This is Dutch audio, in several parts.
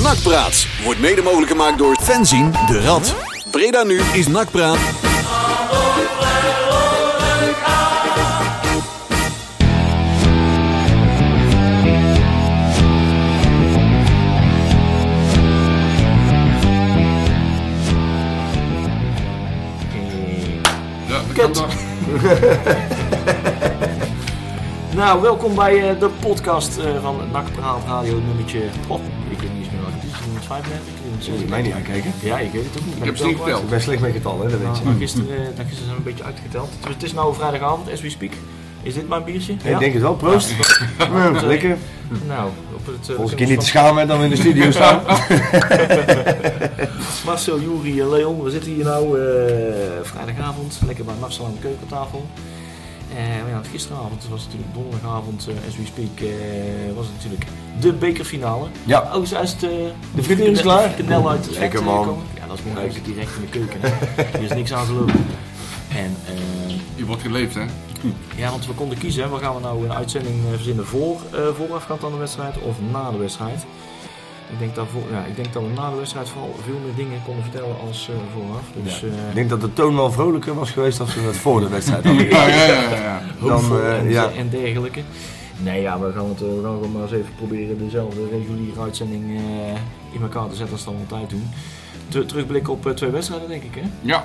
Nakpraat wordt mede mogelijk gemaakt door Fenzin de Rad. Breda nu is Nakpraat. Kut. Nou, welkom bij eh, de podcast eh, van Nakpraat Radio nummertje... Oh, ik weet niet eens meer wat het is. 135? Moet je mij niet aankijken. Ja, ik weet het ook niet. Ik heb ze niet Ik geteld. ben slecht met getallen, dat weet je. Nou, gisteren, eh, zijn we een beetje uitgeteld. Dus het is nou vrijdagavond, as we speak. Is dit mijn biertje? Ik denk het wel, proost. Ja, lekker. Nou, op het... eh, Volgens keer niet te schamen dan we in de studio staan. Marcel, Juri en Leon, we zitten hier nou eh, vrijdagavond, lekker bij Marcel aan de keukentafel. Eh, maar ja, gisteravond was het natuurlijk donderdagavond, eh, as we speak, eh, was het natuurlijk de bekerfinale. Ja. Oh, is het, eh, De frituur is klaar? Knel uit het Lekker, man. komen. Ja, dat is mooi. Kijk, direct in de keuken. hè. Hier is niks aan gelopen. En eh, Je wordt geleefd, hè? ja, want we konden kiezen, hè. wat gaan we nou een uitzending eh, verzinnen voor, eh voorafgaand aan de wedstrijd of na de wedstrijd. Ik denk, dat voor, ja, ik denk dat we na de wedstrijd vooral veel meer dingen konden vertellen als eh, vooraf. Dus, eh, Ik denk dat de toon wel vrolijker was geweest als we het voor de wedstrijd hadden. Ja, ja, ja. ja. Dan, eh, en, ja. en dergelijke. Nee, ja, we gaan, het, we gaan gewoon maar eens even proberen dezelfde reguliere uitzending eh, in elkaar te zetten als we dat altijd doen. Te- terugblikken op twee wedstrijden, denk ik, hè? Ja,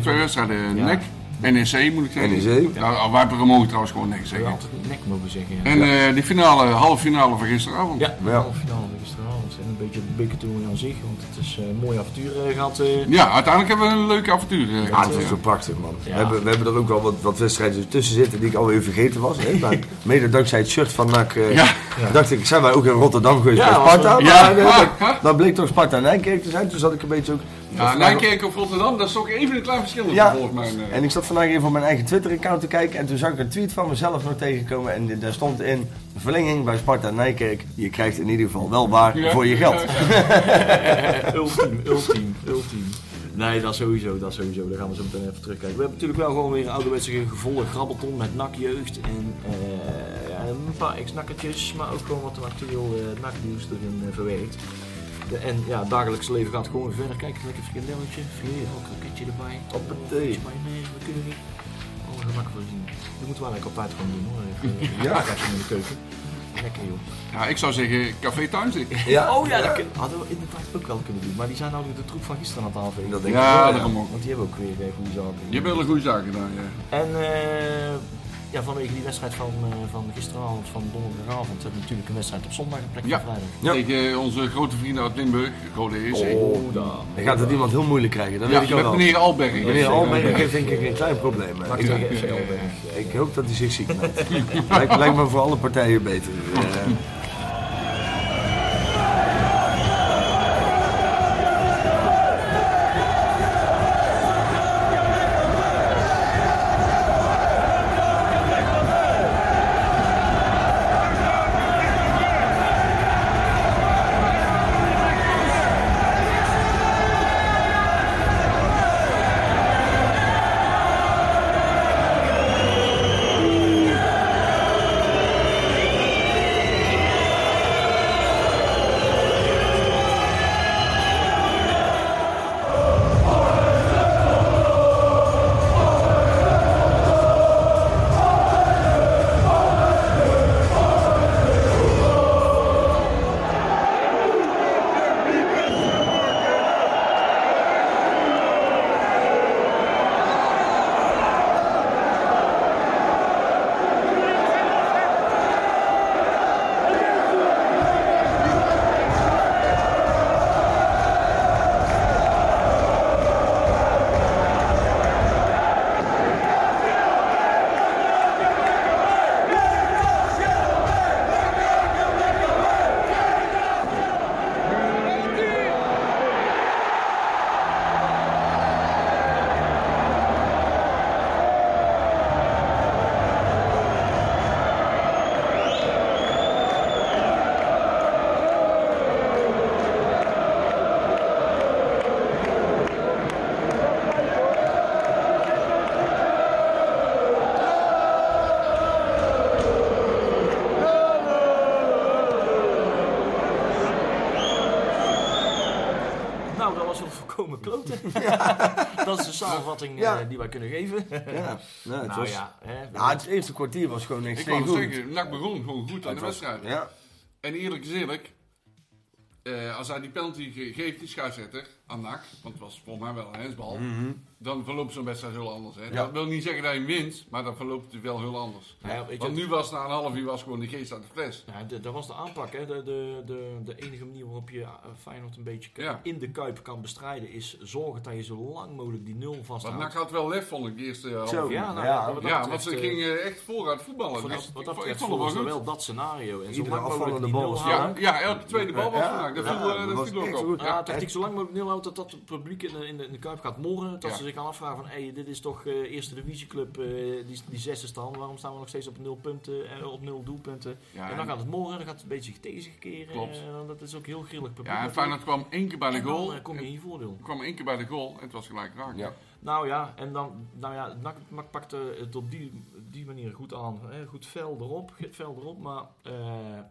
twee wedstrijden. Ja. NEC, NEC moet ik zeggen. NEC. Ja, wij mogen trouwens gewoon NEC We zeggen. altijd nek mogen zeggen. Ja. En eh die finale, halve finale van gisteravond. Ja, de halve finale gisteravond. En een beetje de bekertoernooi aan zich, want het is eh, een mooi avontuur eh, gehad. eh. Ja, uiteindelijk hebben we een leuke avontuur eh, Ja, gehad. het was ja. zo prachtig, man. Ja. We, hebben, we hebben er ook wel wat, wat wedstrijden tussen zitten die ik alweer vergeten was. Hè? Maar mede dankzij het shirt van NAC eh, Ja. dacht ik, zijn wij ook in Rotterdam geweest Ja, bij Sparta? Maar Ja. dat, dat bleek toch Sparta Nijkerk te zijn. Toen zat ik een beetje ook... Ja, Nijkerk of Rotterdam, dat is toch even een klein verschil Ja. volgens mij. eh. En ik zat vandaag even op mijn eigen Twitter-account te kijken en toen zag ik een tweet van mezelf nog tegenkomen en daar stond in verlenging bij Sparta Nijkerk. Je krijgt in ieder geval wel waar Ja. voor je geld. ultiem, ultiem, ultiem. Nee, dat sowieso, dat sowieso. Daar gaan we zo meteen even terugkijken. We hebben natuurlijk wel gewoon weer een ouderwetse gevolgd grabbelton met NAC-jeugd en eh, ja, een paar ex-nakkertjes, maar ook gewoon wat een actueel eh NAC-nieuws erin eh, verwerkt. De- en ja, het dagelijks leven gaat gewoon verder. Kijk, lekker frikandelletje, filet, ook een kroketje erbij. Bij nee, we kunnen niet. Alle gemak voorzien. Dat moeten we eigenlijk altijd gewoon doen hoor. Even, eh, Ja. even in de keuken. Lekker joh. Ja, ik zou zeggen Café Tuinzik. Ja. Oh ja, dat kun- hadden we inderdaad ook wel kunnen doen. Maar die zijn nou de troep van gisteren aan het afwegen. Dat denk ik wel, ja. daarom ook. Want die hebben ook weer eh, goede zaken. Je hebt hele goede zaken gedaan, ja. En eh, ja, vanwege die wedstrijd van, eh, van gisteravond, van donderdagavond, hebben we natuurlijk een wedstrijd op zondag en plek Ja. vrijdag. Ja. Tegen onze grote vrienden uit Limburg, Rode EC. Oh, daar. Dan gaat het iemand heel moeilijk krijgen, dat ja, weet ik met wel. meneer Alberg. Meneer Alberg heeft denk ik een klein probleem. Maakt Ik, hoop dat hij zich ziek meldt. lijkt, lijkt me voor alle partijen beter. samenvatting eh, Ja. die wij kunnen geven. Ja, nou, het, nou was, ja, hè, nou, het eerste kwartier was gewoon Ik extreem wou goed. zeggen, NAC begon gewoon goed aan Het de wedstrijd. Ja, En eerlijk is eerlijk, eh, als hij die penalty ge- geeft, die scheidsrechter, aan NAC, want het was volgens mij wel een hensbal, dan verloopt zo'n wedstrijd heel anders. Hè? Ja. Dat wil niet zeggen dat je wint, maar dan verloopt het wel heel anders. Nou ja, Want nu was na een half uur was gewoon die geest uit de fles. Ja, de- dat was de aanpak. Hè. De, de, de, de enige manier waarop je eh, Feyenoord een beetje kan- in de Kuip kan bestrijden... is zorgen dat je zo lang mogelijk die nul vasthoudt. NAC had wel lef, vond ik, de eerste half Zo. uur. Ja, nou, Ja, wat Ja, want ze eh, gingen echt vooruit voetballen. Wat Dus dat, wat ik, dat betreft wel wel dat scenario. En zo Iedere lang mogelijk afvallende die bal nul was houden. Ja, ja, elke tweede bal was vandaag. Dat ja, viel, eh, ook op. goed. Ja, tactiek zo lang mogelijk nul houdt dat, dat het publiek in de, in, de, in de Kuip gaat morren. Dat Ja. ze zich gaan afvragen van, hey, dit is toch eh, eerste divisieclub, eh die, die zesde stand. Waarom staan we nog steeds op nul punten, eh, op nul doelpunten? Ja, en en- dan gaat het morren, dan gaat het een beetje tegenzekeren. Klopt. Eh, dat is ook heel grillig publiek. Ja, en. Feyenoord kwam één keer bij de En dan, goal. kom je in je voordeel. kwam één keer bij de goal en het was gelijk raak. ja. Nou ja, en dan, nou ja, NAC, NAC pakte het op die, die manier goed aan. Hè? Goed fel erop, fel erop, maar eh,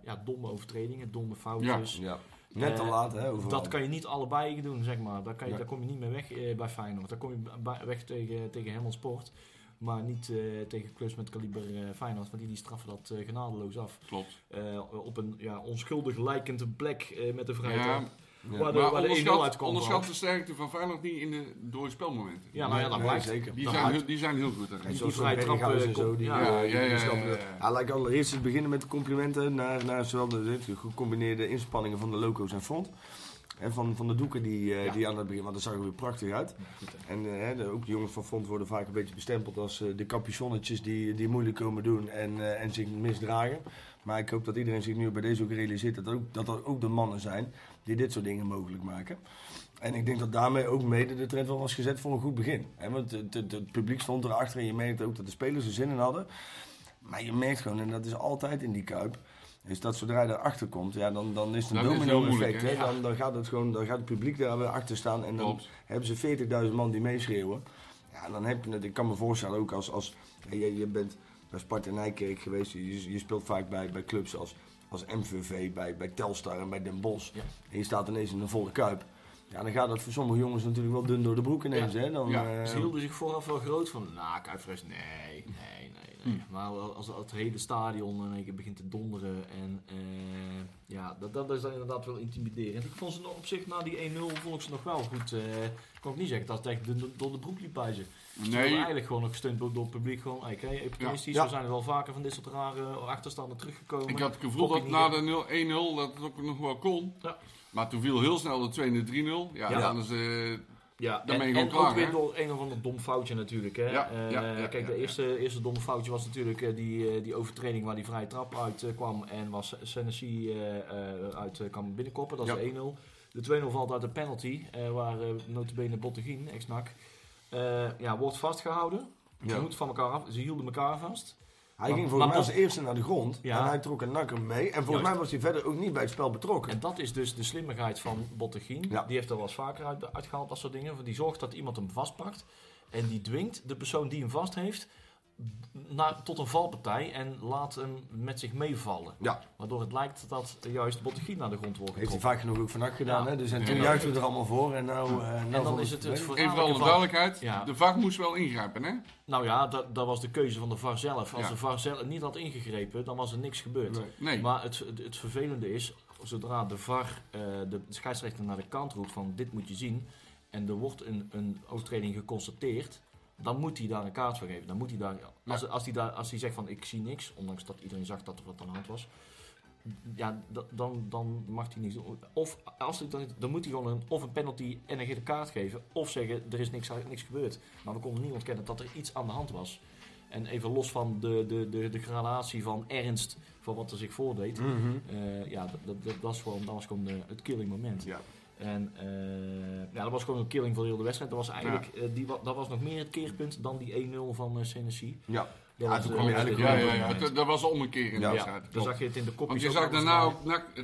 ja, domme overtredingen, domme foutjes. ja. Net te Eh, laat, hè, overal. Dat kan je niet allebei doen, zeg maar. Daar, kan je, Nee. daar kom je niet mee weg eh, bij Feyenoord. Daar kom je bij- weg tegen, tegen Helmond Sport. Maar niet eh, tegen clubs met kaliber eh, Feyenoord, want die, die straffen dat eh, genadeloos af. Klopt. Eh, op een ja, onschuldig lijkende plek eh, met de vrije Ja, trap. Ja. Waar de, Maar waar de 1-0 onderschat, de sterkte van Feyenoord niet in de door spelmomenten. Ja, nou ja, dat blijkt. zeker. Die Dat zijn, heel, die zijn heel goed. daarin. En die zoals vrije vrije trap, trap eh, en zo. Die, ja, ja, ja, ja, snappen ja, het. ja. Ja, laat ik allereerst eens beginnen met de complimenten naar, naar zowel de, de gecombineerde inspanningen van de loco's en front. En van, van de doeken die, eh, Ja. die aan het begin, want dat zag er weer prachtig uit. En eh, hè, de, ook de jongens van front worden vaak een beetje bestempeld als eh, de capuchonnetjes die, die moeilijk komen doen en, eh, en zich misdragen. Maar ik hoop dat iedereen zich nu bij deze ook realiseert dat, ook, dat dat ook de mannen zijn die dit soort dingen mogelijk maken. En ik denk dat daarmee ook mede de trend wel was gezet voor een goed begin. Want het, het, het publiek stond erachter en je merkte ook dat de spelers er zin in hadden. Maar je merkt gewoon, en dat is altijd in die kuip, is dat zodra je erachter komt, ja, dan, dan is het een Dan is het heel domino moeilijk, effect. hè? hè. Dan, dan, gaat het gewoon, dan gaat het publiek daar weer achter staan en dan Klopt. hebben ze 40.000 man die meeschreeuwen. Ja, dan heb je het. Ik kan me voorstellen ook als, als je, je bent bij Sparta Nijkerk geweest, je, je speelt vaak bij, bij clubs als, als MVV, bij, bij Telstar en bij Den Bosch. Ja. En je staat ineens in een volle kuip. Ja, dan gaat dat voor sommige jongens natuurlijk wel dun door de broek ineens. Ja. Hè? Dan, Ja, eh, Ze hielden zich vooraf wel groot van, nou, Kuipfres, nee, nee, nee, nee. Maar als het hele stadion in één keer begint te donderen en eh, ja, dat, dat is dan inderdaad wel intimiderend. Ik vond ze op zich na die 1-0 vond ik ze nog wel goed. eh, ik kan ook niet zeggen dat het echt door, door de broek liep bij ze. Ze Nee. worden eigenlijk gewoon nog gesteund door, het publiek. Gewoon, hey. Ja. We zijn er wel vaker van dit soort rare achterstanden teruggekomen. Ik had het gevoel dat na de 0 1-0 dat het ook nog wel kon. Ja. Maar toen viel heel snel de 2 en de 3-0. Ja, Ja. dan is eh, Ja, Dan en, en klaar, ook weer door een of ander dom foutje natuurlijk. Hè? Ja, ja, ja, kijk, de eerste, eerste domme foutje was natuurlijk eh, die, eh, die overtreding waar die vrije trap uit kwam. En was Senesi uit kwam binnenkoppen, dat is Ja. 1-0. De 2-0 valt uit de penalty, waar eh notabene Bottegien, ex-NAC, eh, ja, wordt vastgehouden. Ze Ja. moeten van elkaar af, ze hielden elkaar vast. Hij Maar- ging volgens mij als eerste naar de grond. Ja. En hij trok een nakker mee. En volgens Juist. mij was hij verder ook niet bij het spel betrokken. En dat is dus de slimmigheid van Bottegien. Ja. Die heeft er wel eens vaker uit, uitgehaald, dat soort dingen. Die zorgt dat iemand hem vastpakt. En die dwingt de persoon die hem vast heeft naar, tot een valpartij en laat hem met zich meevallen. Ja, Waardoor het lijkt dat juist Bottegien naar de grond wordt heeft hij getrokken. vaak genoeg ook vannacht gedaan. Ja. Hè? Dus en toen juichten we er allemaal voor. En nou, eh, nou En dan is het het even verraderlijke van... duidelijkheid. Ja. De VAR moest wel ingrijpen, hè? Nou ja, dat, dat was de keuze van de VAR zelf. Als Ja. de VAR zelf niet had ingegrepen, dan was er niks gebeurd. Nee. Nee. Maar het, het, het vervelende is, zodra de VAR eh, de scheidsrechter naar de kant roept van dit moet je zien. En er wordt een, een overtreding geconstateerd. Dan moet hij daar een kaart voor geven. Dan moet hij daar, als, als, hij daar, als hij zegt van ik zie niks, ondanks dat iedereen zag dat er wat aan de hand was. Ja, da- dan, dan mag hij doen. Of als hij, dan, dan moet hij gewoon een, of een penalty en een gele kaart geven. Of zeggen er is niks, niks gebeurd. Maar we konden niet ontkennen dat er iets aan de hand was. En even los van de, de, de, de gradatie van ernst van wat er zich voordeed. Mhm. Eh, ja, dat, dat, dat, was gewoon, dat was gewoon de- het killing moment. Ja. En eh, ja, dat was gewoon een killing voor de hele wedstrijd. Dat was eigenlijk eh, die, wa- dat was nog meer het keerpunt dan die 1-0 van uh, Senesi. Ja. Dat Ja, was, toen eh, kwam je dat was eigenlijk de- Ja, ja, ja. Dat- was een ommekeer in de Ja. wedstrijd. dan zag je het in de kopjes. Want je zag daarna ook,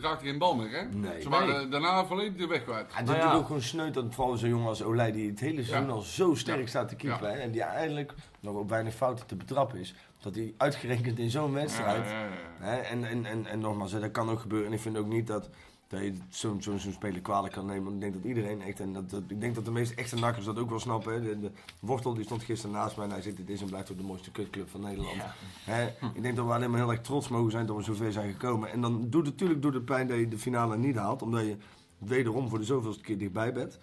raakte geen bal meer, hè? Nee. Ze waren daarna volledig de weg kwijt. Het is Nou ja. natuurlijk ook gewoon sneu dat vooral zo'n jongen als Olij, die het hele seizoen Ja. al zo sterk Ja. staat te keepen. Ja. En die eigenlijk nog op weinig fouten te betrappen is. Dat hij uitgerekend in zo'n wedstrijd. Ja, ja, ja. Hè, en, en, en, en nogmaals, hè, dat kan ook gebeuren. En ik vind ook niet dat. Dat je zo'n zo'n zo'n speler kwalijk kan nemen. Want ik denk dat iedereen echt, en dat, dat- ik denk dat de meeste echte nakkers dat ook wel snappen. Hè. De, de Wortel die stond gisteren naast mij en hij zegt, dit is en blijft ook de mooiste kutclub van Nederland. Ja. Hè, ik denk dat we alleen maar heel erg trots mogen zijn dat we zover zijn gekomen. En dan doet het natuurlijk doet het pijn dat je de finale niet haalt, omdat je wederom voor de zoveelste keer dichtbij bent.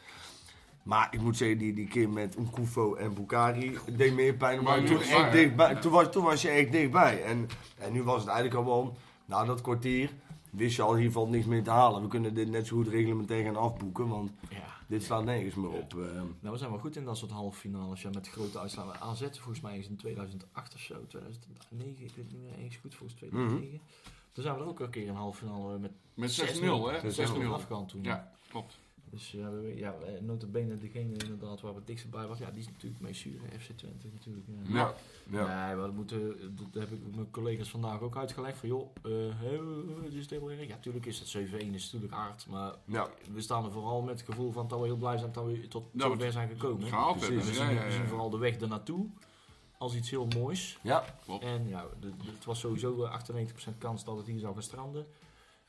Maar ik moet zeggen, die, die keer met Nkufo en Bukari deed meer pijn. Maar toen, echt dichtbij, toen, was, toen was je echt dichtbij. En, en nu was het eigenlijk al wel, na dat kwartier, wist je al, hier valt niks meer te halen. We kunnen dit net zo goed reglementair gaan afboeken, want Ja. dit slaat nergens meer op. eh. Nou, we zijn wel goed in dat soort halve finales. Ja, met grote uitslagen. AZ volgens mij is in 2008 of zo, 2009, ik weet het niet meer eens goed, volgens 2009. Toen zijn we er ook een keer een halve finale met Met 6-0, 6-0, hè? 6-0 6-0. afgegaan toen. Ja, klopt. Dus ja, we, ja eh, notabene degene inderdaad waar we het dichtst bij was, ja, die is natuurlijk mee zuur, FC Twente natuurlijk. Ja. Ja. ja. Nee, maar dat, moeten, dat heb ik mijn collega's vandaag ook uitgelegd. Van joh, eh het is heel erg. Ja, natuurlijk is het 7-1 is natuurlijk hard. Maar Ja. we staan er vooral met het gevoel van dat we heel blij zijn dat we tot Nou, zover zijn gekomen. Gehaald hebben. We Ja, zien, ja, we zien ja. vooral de weg ernaartoe als iets heel moois. ja. Klopt. En ja, de- de- het was sowieso eh, 98% kans dat het hier zou gaan stranden.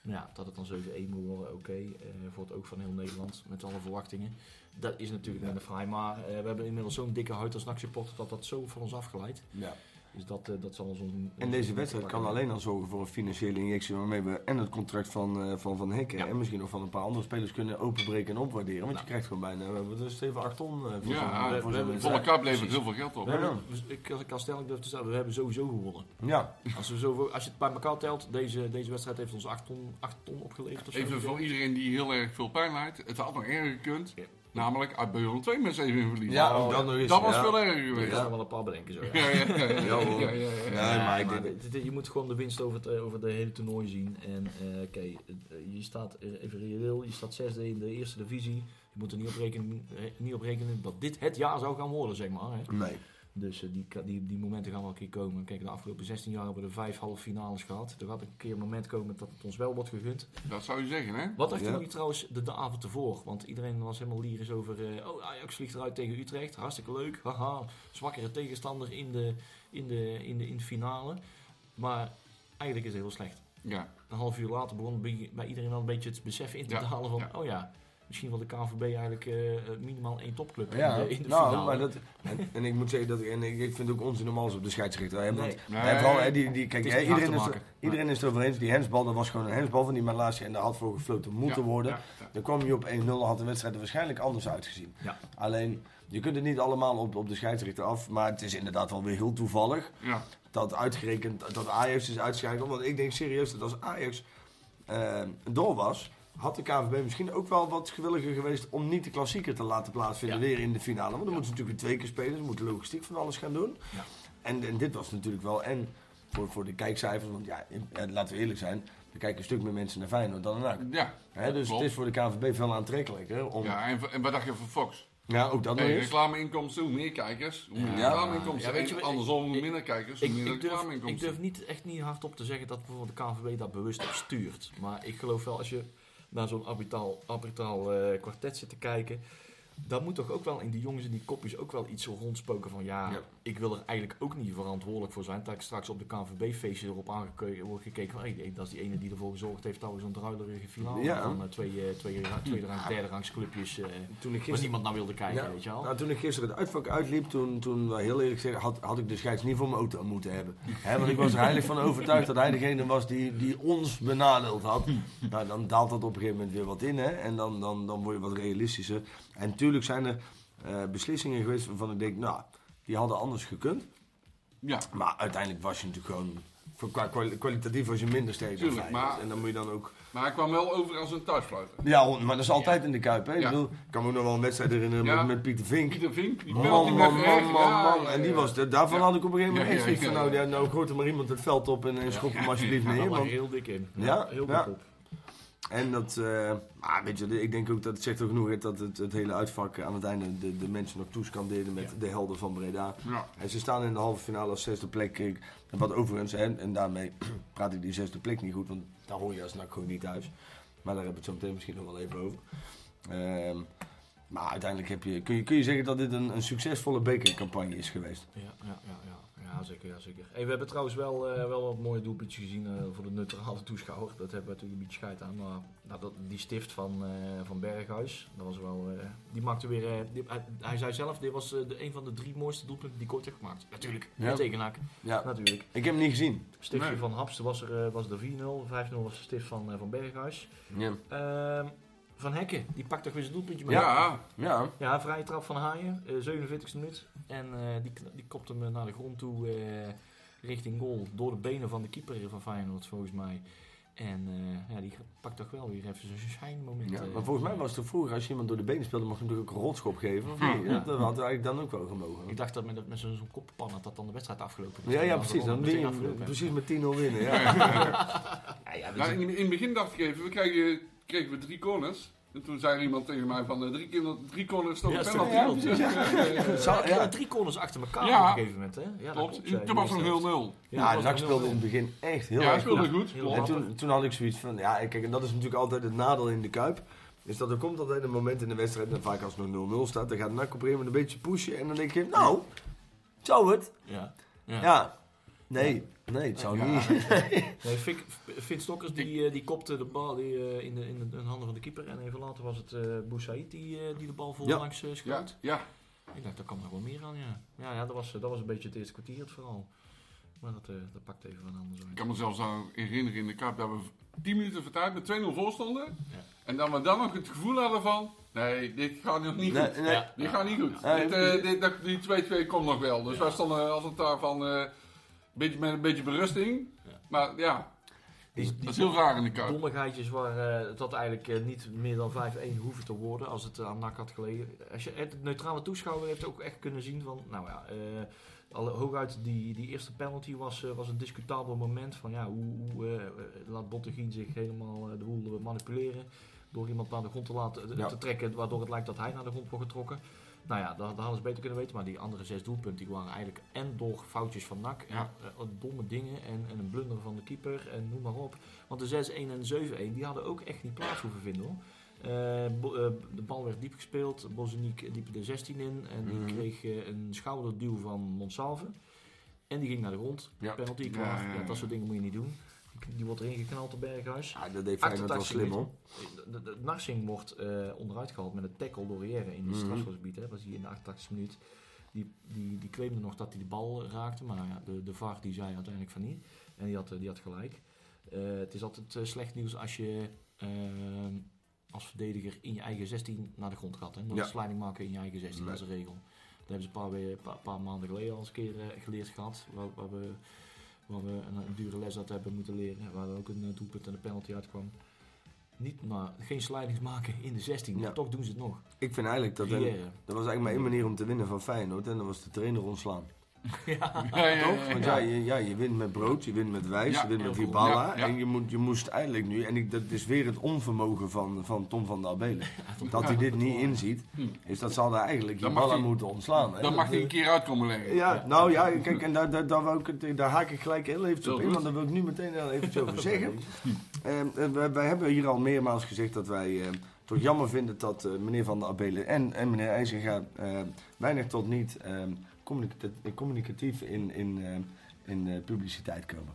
Ja, dat het dan 7-1 moet worden, oké. eh, voor het oog van heel Nederland, met alle verwachtingen. Dat is natuurlijk net een fraai, maar eh, we hebben inmiddels zo'n dikke huid als NAC-supporter dat dat zo van ons afgeleid. ja. Dus dat, eh, dat zal ons... een- En deze wedstrijd kan alleen al zorgen voor een financiële injectie waarmee we en het contract van eh, Van, van Hekken Ja. en misschien nog van een paar andere spelers kunnen openbreken en opwaarderen. Want Nou. je krijgt gewoon bijna, we hebben dus even 8 ton eh, voor Ja, we- voor we kap levert heel veel geld op. Ja. ik, als ik kan stellen, ik durf te stellen, we hebben sowieso gewonnen. Ja, Als, we als je het bij elkaar telt, deze, deze wedstrijd heeft ons 8 ton, 8 ton opgeleverd. Of zo. Even voor iedereen die heel erg veel pijn lijdt. Het had nog erger gekund. Ja. Namelijk uit Beulen 2 met 7 verliezen. ja Oh, ook dat nog eens. Dat was ja. veel erger geweest. er wel een paar bedenken zo. Ja. Ja, ja, ja. ja, Ja, ja, ja, ja. Ja, maar maar dit- je moet gewoon de winst over het, eh, over de hele toernooi zien. En eh, oké, eh, je staat even reëel, je staat zesde in de eerste divisie. Je moet er niet op rekenen, niet op rekenen dat dit het jaar zou gaan worden, zeg maar. Hè. Nee. Dus eh, die, die, die momenten gaan wel een keer komen. Kijk, de afgelopen 16 jaar hebben we er vijf halve finales gehad. Er gaat een keer een moment komen dat het ons wel wordt gegund. Dat zou je zeggen, hè? Wat dachten Ja. jullie trouwens de, de avond ervoor? Want iedereen was helemaal lyrisch over... eh, oh, Ajax vliegt eruit tegen Utrecht. Hartstikke leuk. Haha. Zwakkere tegenstander in de, in, de, in, de, in de finale. Maar eigenlijk is het heel slecht. Ja. Een half uur later begon bij, iedereen wel een beetje het besef in te Ja, dalen van... ja. Oh ja, misschien wil de KNVB eigenlijk eh, eh, minimaal één topclub Ja, in de, in de nou, finale. maar dat, en, en ik moet zeggen dat ik, en ik, ik vind het ook onzin om alles op de scheidsrechter. Hè, want, Nee. Vooral, hè, die, die, kijk, is hè, iedereen, is, er- iedereen is het over eens. Die hensbal, dat was gewoon een hensbal van die Malasia en daar had voor gefloten moeten Ja, worden. ja. Dan kwam je op 1-0, had de wedstrijd er waarschijnlijk anders uitgezien. Alleen, je kunt het niet allemaal op, op de scheidsrechter af, maar het is inderdaad wel weer heel toevallig Ja. dat uitgerekend dat Ajax is uitgeschakeld. Want ik denk serieus dat als Ajax eh, door was, had de KVB misschien ook wel wat gewilliger geweest om niet de klassieker te laten plaatsvinden Ja. weer in de finale. Want dan moeten ze natuurlijk weer twee keer spelen, ze moeten logistiek van alles gaan doen. Ja. En, en dit was natuurlijk wel, en voor, voor de kijkcijfers, want ja, eh, laten we eerlijk zijn, er kijken een stuk meer mensen naar Feyenoord dan naar NAC. Ja. Hè, dus klopt. het is voor de KVB veel aantrekkelijker om... Ja, Ja, en, en wat dacht je van Fox? ook dat nog Hey, eens. reclameinkomsten, hoe meer kijkers, hoe meer Ja. reclameinkomsten. Ja, weet je En andersom, hoe minder kijkers, Ik, hoe minder ik, durf, ik reclameinkomsten. durf niet, echt niet hardop te zeggen dat bijvoorbeeld de KNVB dat bewust op stuurt. Maar ik geloof wel als je naar zo'n arbitraal, arbitraal eh, kwartet zit te kijken. Dan moet toch ook wel in die jongens en die kopjes ook wel iets zo rondspoken van ja, Ja. ik wil er eigenlijk ook niet verantwoordelijk voor zijn. Dat ik straks op de KNVB-feestje erop aangekeken wordt gekeken van hey, dat is die ene die ervoor gezorgd heeft dat we zo'n druilerige finale Ja. van eh, twee, eh, twee, tweede derde rangs clubjes, eh, Toen ik waar gisteren... niemand naar wilde kijken, Ja. weet je wel. Nou, toen ik gisteren het uitvak uitliep, toen, toen heel eerlijk gezegd, had, had ik de scheids niet voor mijn auto moeten hebben. Want ik was er heilig van overtuigd dat hij degene was die, die ons benadeeld had. Nou, dan daalt dat op een gegeven moment weer wat in, hè. En dan, dan, dan word je wat realistischer. En natuurlijk zijn er eh, beslissingen geweest waarvan ik denk, nou, die hadden anders gekund. Ja, Maar uiteindelijk was je natuurlijk gewoon, voor qua kwalitatief was je minder sterk dan Tuurlijk, maar- En dan moet je dan ook... maar hij kwam wel over als een thuisfluiter. Ja, maar dat is altijd in de Kuip, hè. Ik, Ja. bedoel, ik kan me ook nog wel een wedstrijd herinneren Ja. met, met Pieter Vink. Pieter Vink, die Man, man, man, man, ja, man. ja, En die ja. was, daarvan Ja. had ik op een gegeven moment Ja, echt ja, zoiets van, ja, nou, ja. ja, nou gooit er maar iemand het veld op en, en schop hem alsjeblieft Ja, neer. Want, heel dik in. Ja, heel dik ja. op. en dat, maar weet je, ik denk ook dat het zegt ook genoeg dat het, het hele uitvak aan het einde de, de mensen nog toescandeerden met de helden van Breda. Ja. En ze staan in de halve finale als zesde plek. Ik- Wat overigens, hè, en daarmee praat ik die zesde plek niet goed, want daar hoor je als NAC gewoon niet thuis. Maar daar hebben we het zo meteen misschien nog wel even over. Ehm, Maar uiteindelijk heb je, kun, je, kun je zeggen dat dit een, een succesvolle bekercampagne is geweest. Ja, ja, ja, ja. Ja zeker. Ja, zeker. Hey, we hebben trouwens wel, eh, wel wat mooie doelpuntjes gezien eh, voor de neutrale toeschouwer. Dat hebben we natuurlijk een beetje scheid aan. Maar nou, dat, die stift van, eh, van Berghuis, dat was wel, eh, die maakte weer... eh, die- hij, hij zei zelf, dit was eh, de, een van de drie mooiste doelpunten die ik ooit heb gemaakt. Natuurlijk, Ja. tegenaak. Ja, Natuurlijk. ik heb hem niet gezien. Stiftje Nee. van Hapste was er, was er 4-0. 5-0 was de stift van, eh, van Berghuis. Ja. Van Hekken, die pakt toch weer zijn doelpuntje mee. Ja, Ja. Ja, vrije trap van Haaien, eh 47e minuut. En eh, die, die kopt hem eh, naar de grond toe eh, richting goal. Door de benen van de keeper van Feyenoord volgens mij. En eh, ja, die pakt toch wel weer even zijn schijnmoment. Ja, eh. maar volgens mij was het vroeger, als je iemand door de benen speelde, mocht je natuurlijk ook een rotschop geven. Of niet? Ja. Dat, dat had eigenlijk dan ook wel gemogen. Ik dacht dat met, met zo'n had dat dan de wedstrijd afgelopen. Ja, ja, Dan precies. Dan win je precies met 10-0 winnen. Ja. Ja, ja, Nou, in, in het begin dacht ik even, we kregen, kregen we drie corners. En toen zei iemand tegen mij van, eh, drie, keer- drie corners toch Ja, een penalty? een? Ja, ja, ja. Zou- Ja, ja. drie corners achter elkaar Ja. op een gegeven moment. Hè? Ja, Klopt, toen was nog eerste 0-0. Ja, NAC was speelde in het 0-0. begin echt heel Ja, erg speelde Ja. goed. Heel klopt. En toen, toen had ik zoiets van, ja, kijk, en dat is natuurlijk altijd het nadeel in de Kuip. Is dat er komt altijd een moment in de wedstrijd, en vaak als het nog 0-0 staat, dan gaat NAC op een gegeven moment een beetje pushen. En dan denk je, nou, zou het? Ja. Ja. Ja. Nee, nee, het zou Ja. niet. Nee, Fik, Finn Stokkers die, eh, die kopte de bal die, eh, in, de, in de handen van de keeper. En even later was het eh Boussaïd die, eh, die de bal vol Ja. langs eh, Ja, schoot. ja. Ik dacht, daar kan nog wel meer aan, ja. Ja, ja dat, was, dat was een beetje het eerste kwartier het vooral. Maar dat, eh, dat pakt even van anders Ik kan me zelfs aan herinneren in de Cup dat we 10 minuten tijd met 2-0 voor stonden. Ja. En dat we dan nog het gevoel hadden van, nee, dit gaat nog niet Nee, goed. nee. Ja. Dit gaat niet goed. Dit, eh, dit, dat- die 2-2 komt nog wel. Dus Ja. wij stonden als het daarvan, eh beetje, met een beetje berusting. Ja. Maar ja, Die, dat is heel raar in de Cup. dommigheidjes waar het had eigenlijk eh, niet meer dan 5-1 hoeven te worden als het aan NAC had gelegen. Als je het neutrale toeschouwer heeft ook echt kunnen zien van, nou ja, eh, alle, hooguit die, die eerste penalty was, was een discutabel moment van ja, hoe, hoe laat Bottegien zich helemaal de boel manipuleren door iemand naar de grond te laten Ja. te trekken, waardoor het lijkt dat hij naar de grond wordt getrokken. Nou ja, dat, dat hadden ze beter kunnen weten, maar die andere zes doelpunten die waren eigenlijk en door foutjes van NAC, en, Ja. eh, domme dingen en, en een blunder van de keeper en noem maar op. Want de 6-1 en de 7-1 die hadden ook echt niet plaats hoeven vinden hoor. Eh, eh, de bal werd diep gespeeld, Bozeniek liep de 16 in en die Mhm. kreeg eh, een schouderduw van Monsalve. En die ging naar de grond. Ja. Penalty, klaar. ja. dat soort dingen moet je niet doen. Die wordt erin geknald op Berghuis. Ja, dat deed Feyenoord wel 88 slim hoor. De, de, de- Narsing wordt eh, onderuit gehaald met een tackle door in het strafschopgebied. Hè. was hij in de 88 minuut. Die, die, die claimde nog dat hij de bal raakte, maar ja, de, de VAR die zei uiteindelijk van niet. En die had, eh, die had gelijk. Eh, het is altijd slecht nieuws als je als verdediger in je eigen 16 naar de grond gaat. Hè. Dat Ja. is sliding maken in je eigen 16, dat is een regel. Dat hebben ze een paar, paar, paar maanden geleden al eens een keer geleerd gehad. Waar, waar we, waar we een, een dure les uit hebben moeten leren. Waar er ook een eh, doelpunt en een penalty uitkwam. Niet maar geen slidings maken in de 16, maar Ja. toch doen ze het nog. Ik vind eigenlijk dat... Er was eigenlijk maar één manier om te winnen van Feyenoord en dat was de trainer ontslaan. ja. Ja, ja, Toch? ja, Want ja. ja, je, ja, je wint met brood, je wint met wijs, Ja, je wint met ja. En je, moet, je moest eigenlijk nu, en ik, dat is weer het onvermogen van, van Tom van der Abelen. Dat hij dit niet inziet, Hm. is dat zal hij eigenlijk hij- moeten ontslaan. hè. Dan mag hij eh, een keer uit komen leggen. Ja, nou ja, kijk, en daar, daar, daar, wou ik het, daar haak ik gelijk heel even op in, want daar wil ik nu meteen heel even over zeggen. Ehm, eh, wij, wij hebben hier al meermaals gezegd dat wij eh, toch jammer vinden dat eh, meneer Van der Abelen en, en meneer IJzinga weinig tot niet ehm, communicatief, communicatief in, in, eh, in eh, publiciteit komen.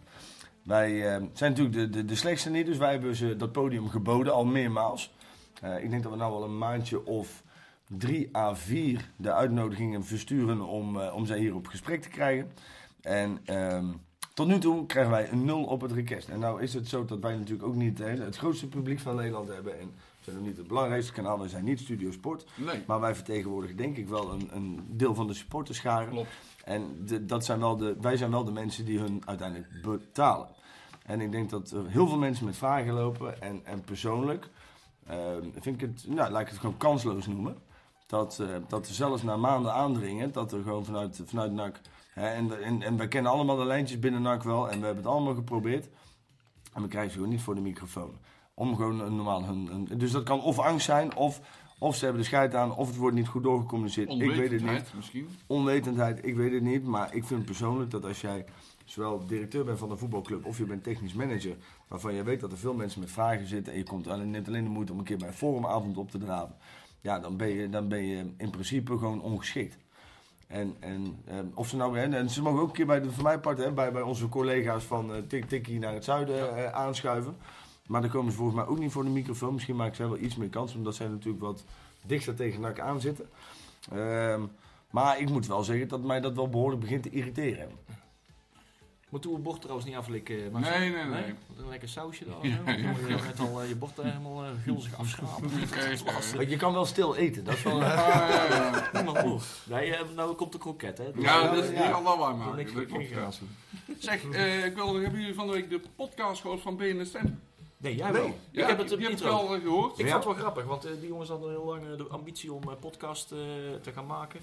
Wij eh, zijn natuurlijk de, de, de slechtste niet, dus wij hebben ze dat podium geboden al meermaals. Eh, ik denk dat we nou al een maandje of drie à vier de uitnodigingen versturen om, eh, om zij hier op gesprek te krijgen. En ehm, tot nu toe krijgen wij een nul op het request. En nou is het zo dat wij natuurlijk ook niet het grootste publiek van Nederland hebben. En zijn ook niet het belangrijkste kanaal, we zijn niet Studio Sport. Nee, Maar wij vertegenwoordigen denk ik wel een, een deel van de supporterscharen. klopt. En de, dat zijn wel de, wij zijn wel de mensen die hun uiteindelijk betalen. En ik denk dat er heel veel mensen met vragen lopen. En, en persoonlijk ehm, vind ik het, nou, laat ik het gewoon kansloos noemen. Dat, eh, dat er zelfs na maanden aandringen, dat er gewoon vanuit, vanuit NAC... Hè, en, en, en wij kennen allemaal de lijntjes binnen NAC wel. En we hebben het allemaal geprobeerd. En we krijgen ze gewoon niet voor de microfoon. Om gewoon een normaal... Hun, hun- dus dat kan of angst zijn, of, of ze hebben de scheid aan... of het wordt niet goed doorgecommuniceerd. Ik weet het niet Onwetendheid misschien. onwetendheid, ik weet het niet. Maar ik vind persoonlijk dat als jij zowel directeur bent van een voetbalclub of je bent technisch manager, waarvan je weet dat er veel mensen met vragen zitten en je komt alleen, neemt alleen de moeite om een keer bij een forumavond op te draven. ja, dan, ben je, dan ben je in principe gewoon ongeschikt. En, en eh, of ze nou, en ze mogen ook een keer bij de, voor mij part, hè, bij, bij onze collega's van eh Tik Tikkie naar het zuiden eh, aanschuiven. Maar dan komen ze volgens mij ook niet voor de microfoon. Misschien maken zij wel iets meer kans, omdat zij natuurlijk wat dichter tegen NAC aan zitten. Ehm, maar ik moet wel zeggen dat mij dat wel behoorlijk begint te irriteren. Moeten we het bord trouwens niet aflikken? Marcel? Nee, nee, nee. Wat Een lekker sausje daar. Ja, Dan moet je net al eh, je bord eh, helemaal eh, gulzig afschrapen. Dat is lastig. Want je kan wel stil eten, dat is wel... Ja. Nee, eh, nou komt de kroket, hè. Dus, Ja, eh, dat is kan wel waar gratie. Zeg, eh, ik wilde, hebben jullie van de week de podcast gehoord van BNSM? Nee, jij Nee. wel. Ja, ik heb het die niet heb ik wel eh, gehoord. Ik Ja. vond het wel grappig, want eh, die jongens hadden heel lang eh, de ambitie om een podcast eh, te gaan maken.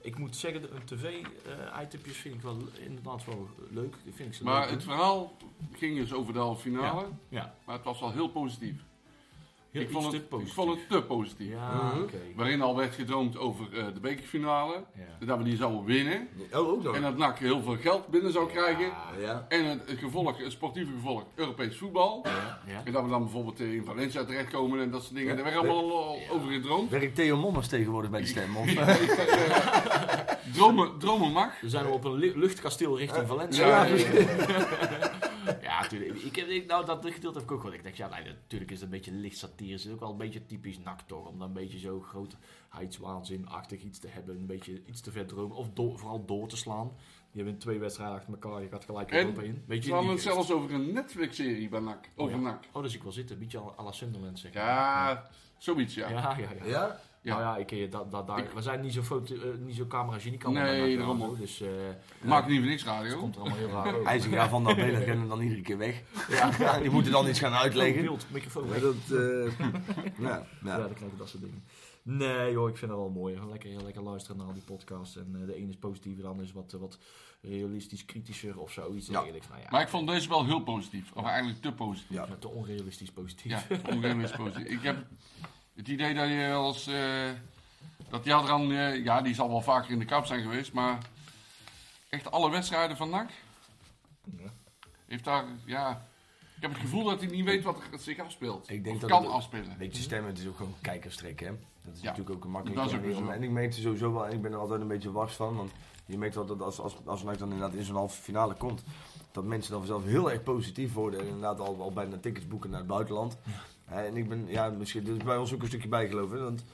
Ik moet zeggen, de tv-itempjes vind ik wel inderdaad wel leuk. Vind ik ze Maar leuk het verhaal ging dus over de halve finale. Ja, Maar het was wel heel positief. Heel ik, vond het, te positief. ik vond het te positief. Ja, Mhm. oké. Waarin al werd gedroomd over eh, de bekerfinale. Ja. Dat we die zouden winnen. Oh, ook. En dat NAC heel veel geld binnen zou krijgen. Ja. En het, het gevolg, het sportieve gevolg, Europees voetbal. Ja, ja. En dat we dan bijvoorbeeld eh, in Valencia terechtkomen en dat soort dingen. Ja. Daar werd allemaal al over gedroomd. Werkt Theo Mommers tegenwoordig bij de stem? Of? Dromen, dromen mag. We zijn op een lu- luchtkasteel richting Valencia. Ja, natuurlijk. Ik heb, ik, nou, dat gedeelte heb ik ook wel. Ik denk, ja, nee, natuurlijk is het een beetje licht satire. Het is ook wel een beetje typisch nak toch. Om dan een beetje zo grootheidswaanzinachtig iets te hebben. Een beetje iets te ver dromen. Of vooral door te slaan. Je hebt twee wedstrijden achter elkaar. Je gaat gelijk Europa in. Beetje We hadden het zelfs over een Netflix-serie bij NAC. Over Oh, ja. NAC. Oh, dus ik wil zitten. Een beetje à la Sunderland, zeg maar. Ja, zoiets ja. Ja, ja, ja. ja. Ja? Nou ja, ik, eh, dat, dat, daar- Ik- we zijn niet zo, foto, eh, niet zo camera geniek allemaal. Nee, daarom. Dus eh Maakt niet voor niks het radio. komt er allemaal heel raar over. Hij zegt, ja, van dat benen rennen dan iedere keer weg. Ja, Ja, die moeten dan iets gaan uitleggen. beeld, microfoon weg. dat, eh, ja, Ja, ja. dan krijg je dat soort dingen. Nee joh, ik vind het wel mooi. Lekker, lekker luisteren naar die podcast. En eh, de ene is positiever, de andere is wat, wat realistisch kritischer of zoiets Ja. Nou ja, Maar ik vond deze wel heel positief. Of eigenlijk te positief. Ja. te onrealistisch positief. Ja, ongeveer positief. Ik heb het idee dat je als... eh dat die Adran, eh ja, die zal wel vaker in de kap zijn geweest, maar echt alle wedstrijden van NAC Ja. heeft daar, ja... Ik heb het gevoel dat hij niet weet wat er zich afspeelt. Ik denk dat kan het- afspelen. Een beetje stemmen, het is ook gewoon kijkerstrek, hè. Dat is Ja, natuurlijk ook een makkelijke om- zo. En ik meet sowieso wel, en ik ben er altijd een beetje wars van, want je meet wel dat als, als, als NAC dan inderdaad in zo'n halve finale komt, dat mensen dan vanzelf heel erg positief worden en inderdaad al, al bijna tickets boeken naar het buitenland. En ik ben, ja, misschien, dit is bij ons ook een stukje bijgeloof, hè, want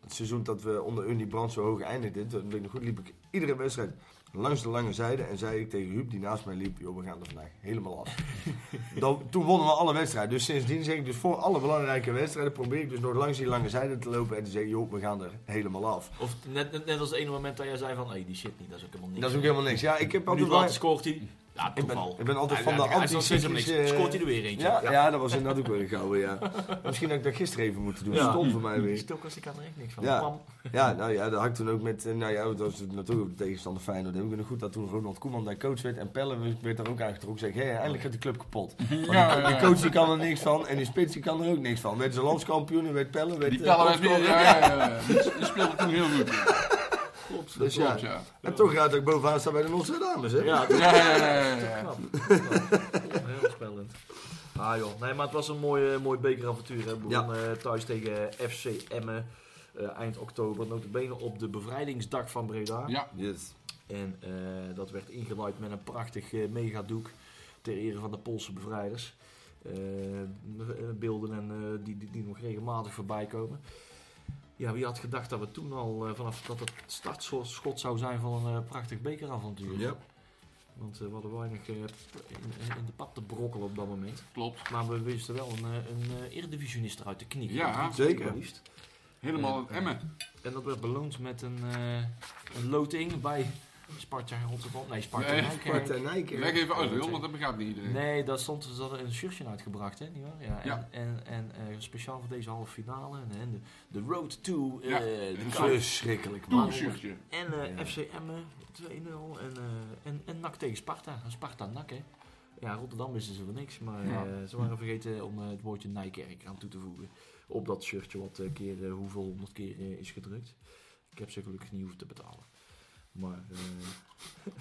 het seizoen dat we onder Unie Brand zo hoog eindigden, toen weet ik nog goed, liep ik iedere wedstrijd langs de lange zijde en zei ik tegen Huub, die naast mij liep, joh, we gaan er vandaag helemaal af. Dan, toen wonnen we alle wedstrijden. Dus sindsdien zeg ik dus voor alle belangrijke wedstrijden probeer ik dus nog langs die lange zijde te lopen en te zeggen, joh, we gaan er helemaal af. Of net, net, net als het ene moment dat jij zei van, hé, die shit niet, dat is ook helemaal niks. Dat is ook helemaal niks. Ja, ik heb Nu altijd wel... scoort hij. Ja, Ik ben, toeval. ik ben altijd van de anti-cyclische... Scoort hij er weer eentje. Ja, ja. dat was inderdaad ook wel een gouden, ja. Misschien had ik dat gisteren even moeten doen. Ja. Stom voor mij weer. Stokers, ik had er echt niks van. Ja. Ja, nou ja, dat had ik toen ook met... eh, Nou ja, dat was natuurlijk ook de tegenstander Feyenoord. Ik weet nog goed dat toen Ronald Koeman daar coach werd en Pelle werd daar ook aangetrokken. Zeg, hé, eindelijk gaat die club kapot. Want die, Ja, ja, die coach die kan er niks van en die spits die kan er ook niks van. Werd ze landskampioen en werd Pelle... Werd, Die eh, pellen werd weer, ja, ja, ja. Die, die speelde toen heel goed. Klopt. Dus ja. Klopt, ja. En toch gaat ik bovenaan staan bij de Nostradamus, hè? Ja, Ja, ja, ja, ja, ja. knap. Heel spannend. Ah joh, nee, maar het was een mooi, mooi bekeravontuur. Hè. We begonnen eh, thuis tegen FC Emmen eh, eind oktober. Notabene op de bevrijdingsdag van Breda. Ja, Yes. En eh, dat werd ingeluid met een prachtig eh, megadoek ter ere van de Poolse bevrijders. Eh, beelden en, eh, die, die, die nog regelmatig voorbij komen. Ja, wie had gedacht dat we toen al eh, vanaf dat het startschot zou zijn van een eh, prachtig bekeravontuur. Ja. Want eh, we hadden weinig in, in de pap te brokkelen op dat moment. klopt. Maar we wisten wel een, eh, een eh, eredivisionist eruit te knieken. Ja, zeker. liefst. Helemaal het Emmen. En dat werd beloond met een, eh, een loting bij Sparta Rotterdam. Nee, Sparta Nee, Nijkerk. Sparta Nijkerk. Leg even uit, Wil, want dat begrijpt niet iedereen. Nee, dat stond, ze hadden een shirtje uitgebracht, hè? Niet waar? Ja, en, Ja. en, en eh, speciaal voor deze halve finale. En, en de, de Road to eh Ja. de. Verschrikkelijk, man. een shirtje. En eh, Ja. FC Emmen 2-0. En, eh en, en NAC tegen Sparta. En Sparta NAC, hè? Ja, Rotterdam wisten ze van niks. Maar Ja. eh, ze waren vergeten om het woordje Nijkerk aan toe te voegen. Op dat shirtje wat keer, hoeveel honderd keer is gedrukt. Ik heb ze gelukkig niet hoeven te betalen. Maar, eh,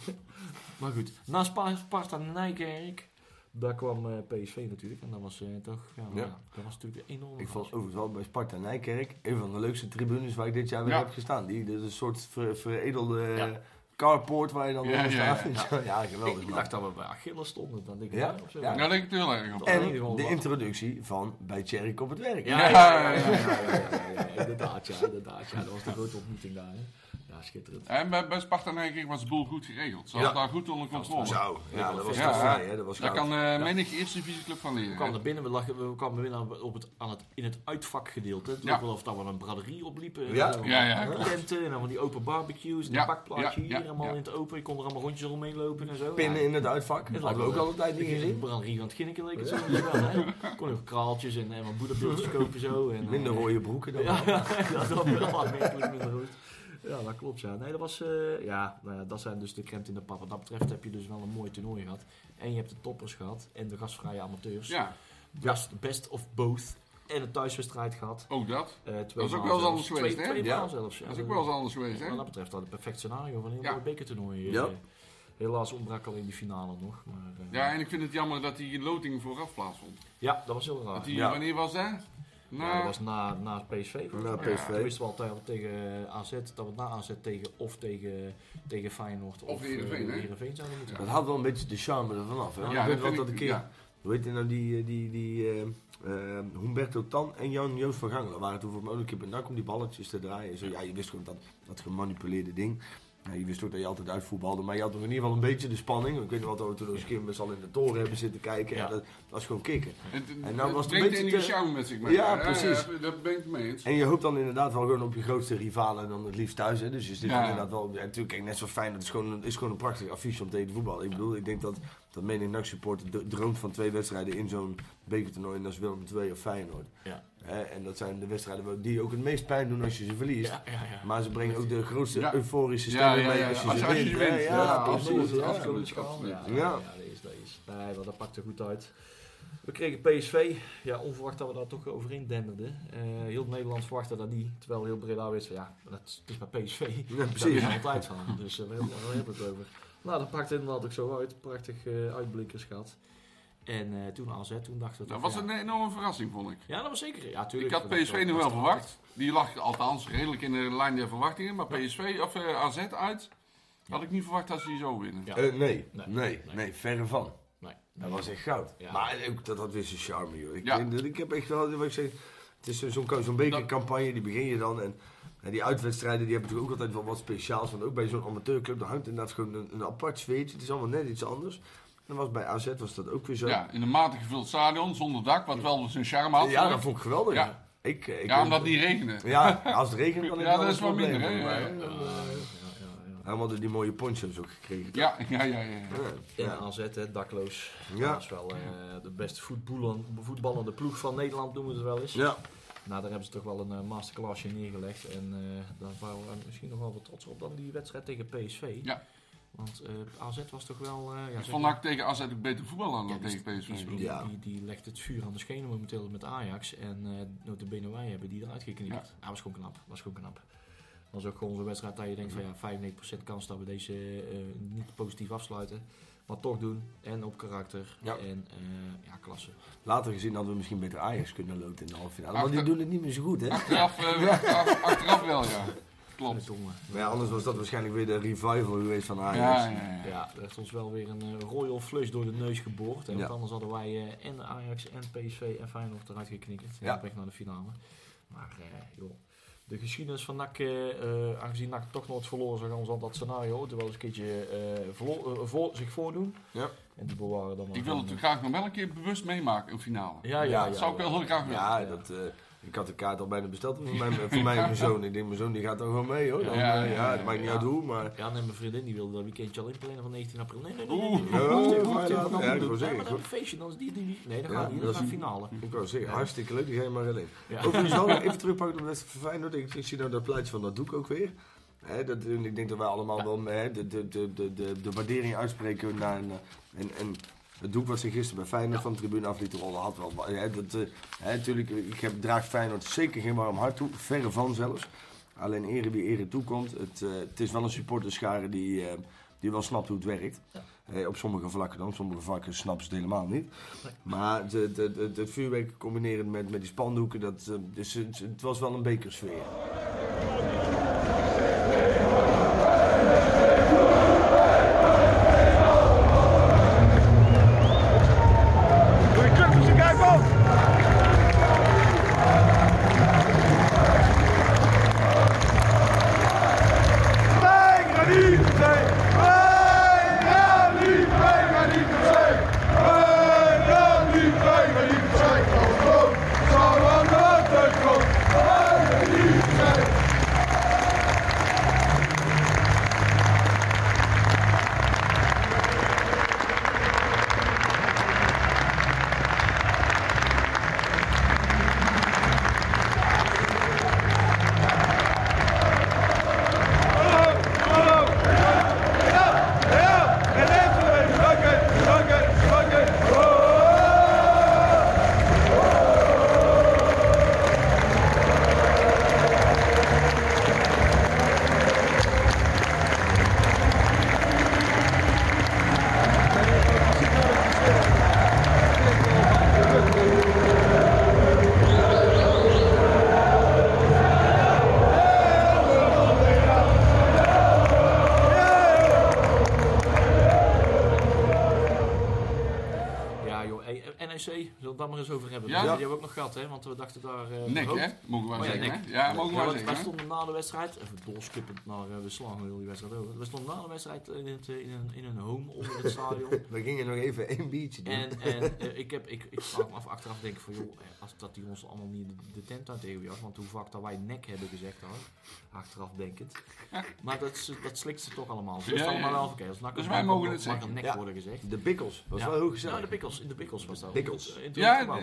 maar goed, na Spa- Sparta Nijkerk Daar kwam eh, PSV natuurlijk. En dat was eh, toch, ja, Ja. dat was natuurlijk een enorme Ik vond overigens wel bij Sparta Nijkerk een van de leukste tribunes waar ik dit jaar weer Ja. heb gestaan. Die, dat is een soort ver- veredelde Ja. carport waar je dan Ja, ja, ja, staat. Ja, geweldig. Ik dacht dat we bij Achilles stonden. Dan denk ik, Ja? ja, of zo. Ja. Ja, daar denk ik heel erg op. En- de introductie van bij Tjerk op het werk. Ja, ja, ja, ja, ja, ja, ja, ja, inderdaad, ja, inderdaad. Ja, dat was de grote ontmoeting daar. Hè. Ja, schitterend. En bij, bij Sparta Nijkerk was de boel goed geregeld. Ze hadden daar goed onder controle. Zo, ja, dat was Ja, vrij, hè? Dat was Daar kan eh menig eerste divisieclub van leren. We kwamen er binnen, we, lagen, we kwamen binnen op het, aan het, in het uitvakgedeelte. Het Ja. wel of dat we een braderie opliepen. Ja. En, Ja, ja. Tenten en dan van die open barbecues en Ja, bakplaatje hier helemaal in het open. Je kon er allemaal rondjes omheen lopen en zo. Pinnen in het uitvak. Het hadden we ook lijkt al een tijd niet gezien. braderie van het Ginneken leek het zo wel, hè. Kon ook kraaltjes en, en wat kopen zo. En, Minder eh, rode broeken dan. Ja, ja, dat was wel aanmerkelijk minder rood. Ja, dat klopt ja. Nee, dat was, eh, ja, nou ja, dat zijn dus de krent in de pap. Wat dat betreft heb je dus wel een mooi toernooi gehad. En je hebt de toppers gehad en de gastvrije amateurs. Ja, Best, best of both. En een thuiswedstrijd gehad. ook dat. Eh, twee Dat is ook wel eens anders geweest, hè? Twee Ja. zelfs. Ja. Dat is ook wel eens anders geweest, hè? Wat dat betreft had het perfect scenario van een heel mooi bekertoernooi. eh. Ja. Helaas ontbrak alleen die finale nog. Maar, Ja, en ik vind het jammer dat die loting vooraf plaatsvond. ja, dat was heel raar. Dat die. Wanneer was dat? Na, Ja, dat was na, na PSV. Na. PSV. Dat we tegen AZ, dat we het na AZ tegen of tegen, tegen Feyenoord of, Of Heerenveen, eh, zouden moeten Dat had wel een beetje de charme ervan af. Hè? Ja, dat dat ik- een keer, ja. hoe heet je nou, die, eh, die, die eh, eh, Humberto Tan en Jan Joost van Gangelen waren toen voor mij ook een keer om die balletjes te draaien. Zo, ja, je wist gewoon dat, dat gemanipuleerde ding. Ja, je wist ook dat je altijd uitvoetbalde, maar je had nog in ieder geval een beetje de spanning. Ik weet nog wel dat we toen een keer met z'n allen in de toren hebben zitten kijken. Ja. Ja. dat, dat was gewoon kicken. Het, En nou het was het een beetje te- met zich mee. Ja, precies. Ja, dat ben ik het mee eens. En je hoopt dan inderdaad wel gewoon op je grootste rivalen dan het liefst thuis. Hè? Dus je zit Ja. inderdaad wel. En natuurlijk, kijk, net zo fijn. Het is gewoon, het is gewoon een prachtig affiche om tegen te voetballen. Ik bedoel, ik denk dat, dat menig NAC supporter droomt van twee wedstrijden in zo'n bekertoernooi. En dat is Willem II of Feyenoord. Ja. Hè? En dat zijn de wedstrijden die ook het meest pijn doen als je ze verliest. Ja, ja, ja. Maar ze brengen ook de grootste Ja. euforische stemming ja, mee ja, als je als ze je- als je wint. Ja, Ja, absoluut, absoluut. Ja, absoluut. ja, Ja. ja, dat is, dat is. Nee, maar dat pakte goed uit. We kregen PSV. Ja, onverwacht dat we daar toch overheen denderden. Eh, heel Nederland verwachtte dat niet. Terwijl heel Breda wist van ja, dat is, maar PSV. Ja, Daar precies. we altijd van. Dus uh, we hebben het over. Nou, dat pakte inderdaad ook zo uit. Prachtig eh, uitblinkers gehad. En eh, toen AZ, toen dachten we... Dat was ja. een enorme verrassing, vond ik. Ja, dat was zeker. Ja, Ik tuurlijk. had Dat- PSV nog wel verwacht. Die lag althans redelijk in de lijn der verwachtingen. Maar. PSV of eh, AZ uit had ik niet verwacht dat ze die zo winnen. Ja. Eh, nee, nee, Nee. nee, Nee. verre van. Nee. Dat was echt goud. Ja. Maar ook dat had weer zijn charme, joh. Ik, dat- ik heb echt wel, wat ik zeg, het is zo- zo'n zo'n bekercampagne, die begin je dan. En, en die uitwedstrijden, die hebben natuurlijk ook altijd wel wat speciaals. Want ook bij zo'n amateurclub, daar hangt inderdaad gewoon een, een apart sfeertje. Het is allemaal net iets anders. En was bij AZ was dat ook weer zo. Ja, in een matig gevuld stadion, zonder dak, wat wel zijn charme had. Ja, dat vond ik geweldig. Ja. Ik, ik, Ja, omdat het niet regende. Ja, als het regent dan Ja, is het dat wel is wel minder, hè, ja. Eh. Helemaal die mooie poncho's ook gekregen. Ja, ja, ja. ja. Ja. AZ, hè, dakloos. Ja. Dat is wel eh, de beste voetballen, voetballende ploeg van Nederland, noemen we het wel eens. Ja. Nou, daar hebben ze toch wel een eh, masterclassje neergelegd. En eh, daar waren we misschien nog wel wat trots op dan die wedstrijd tegen PSV. Ja. Want eh, AZ was toch wel... eh ja, Ik vond maar- tegen AZ ook beter voetballen Ja, dan die- tegen PSV. Die, die, Ja. die, die legt het vuur aan de schenen momenteel met Ajax. En uh, notabene wij hebben die eruit geknipt. Ja. Ja. was gewoon knap. was gewoon knap. Dat was ook gewoon zo'n wedstrijd dat je denkt van ja, 95% kans dat we deze eh, niet positief afsluiten. Maar toch doen. En op karakter. Ja. En eh, ja, klasse. Later gezien hadden we misschien beter Ajax kunnen loten in de halve finale. Maar die doen het niet meer zo goed, hè? Achteraf, eh, achteraf, achteraf wel, ja. Klopt. Verdomme. Maar ja, anders was dat waarschijnlijk weer de revival geweest van Ajax. Ja, ja, ja. Ja, er heeft ons wel weer een eh, royal flush door de neus geboord. Hè, want anders hadden wij eh, en Ajax en PSV en Feyenoord eruit geknikkerd. Ja. Weg naar de finale. Maar eh, joh, de geschiedenis van NAC, aangezien NAC toch nooit verloren, zou ons al dat scenario ooit wel eens een keertje voor, zich voordoen. Ja. En die bewaren dan maar Ik wil het graag nog wel een keer bewust meemaken, een finale. Ja, ja, Ja, ja. Dat zou ik wel heel graag willen. Ja, dat, eh, ik had de kaart al bijna besteld voor mij, voor mij en mijn zoon. Ik denk, mijn zoon die gaat dan gewoon mee, hoor. Dan, Ja, ja, eh, ja, ja, het maakt niet uit hoe, maar... Ja, nee, mijn vriendin die wilde dat weekendje al inplannen van 19 april. Nee, nee, nee. nee, Oeh. nee, nee, even, ja, dan ik zeggen, maar dan een feestje, dan is die, die, die. Nee, dan Ja, gaat die, is een- finale. Ik wou zeggen, Ja. hartstikke leuk, die ga je maar alleen. Ja. Overigens even terugpakken op de wedstrijd van Feyenoord. Ik, ik zie nou dat plaatje van dat doek ook weer. Hè, dat, en ik denk dat wij allemaal Ja. wel hè, de, de, de, de, de, de waardering uitspreken naar een, eh, en, en het doek wat ze gisteren bij Feyenoord van de tribune af lieten rollen had wel. Hè, dat, eh, hè, natuurlijk, ik heb, draag Feyenoord zeker geen warm hart toe, verre van zelfs. Alleen ere wie ere toekomt. Het, eh, het is wel een supporterschare die, eh, die wel snapt hoe het werkt. Ja. Eh, op sommige vlakken dan, op sommige vlakken snappen ze het helemaal niet. Maar de, de, de, het vuurwerk combineren met, met die spandoeken, dat, eh, dus, het, het was wel een bekersfeer. Daar maar eens over hebben? Ja. Die hebben we ook nog gehad hè, want we dachten daar... eh, Nek, hè? Mogen we Oh wel ja, zeggen, nek. hè? Ja, mogen we Ja, zeggen, wij stonden na de wedstrijd, even doorskippend naar, uh, we slaan heel die wedstrijd over. We stonden na de wedstrijd in, het, eh, in, een, in een home onder het stadion. We gingen nog even één biertje doen. En, en ik, heb, ik, ik vraag me af, achteraf denk ik van joh, als dat die ons allemaal niet de, de tent uit tegenjacht, want hoe vaak dat wij nek hebben gezegd dan, achteraf denkend. Maar dat, is- dat slikt ze toch allemaal. Het Ja, ja, allemaal ja. wel verkeerd. Als Dus wij mogen het mag zeggen. een nek Ja. worden gezegd. De bikkels, was Ja. wel heel gezellig. Nou, de pikkels, in de pikkels was dat. Pickles. Ja, dat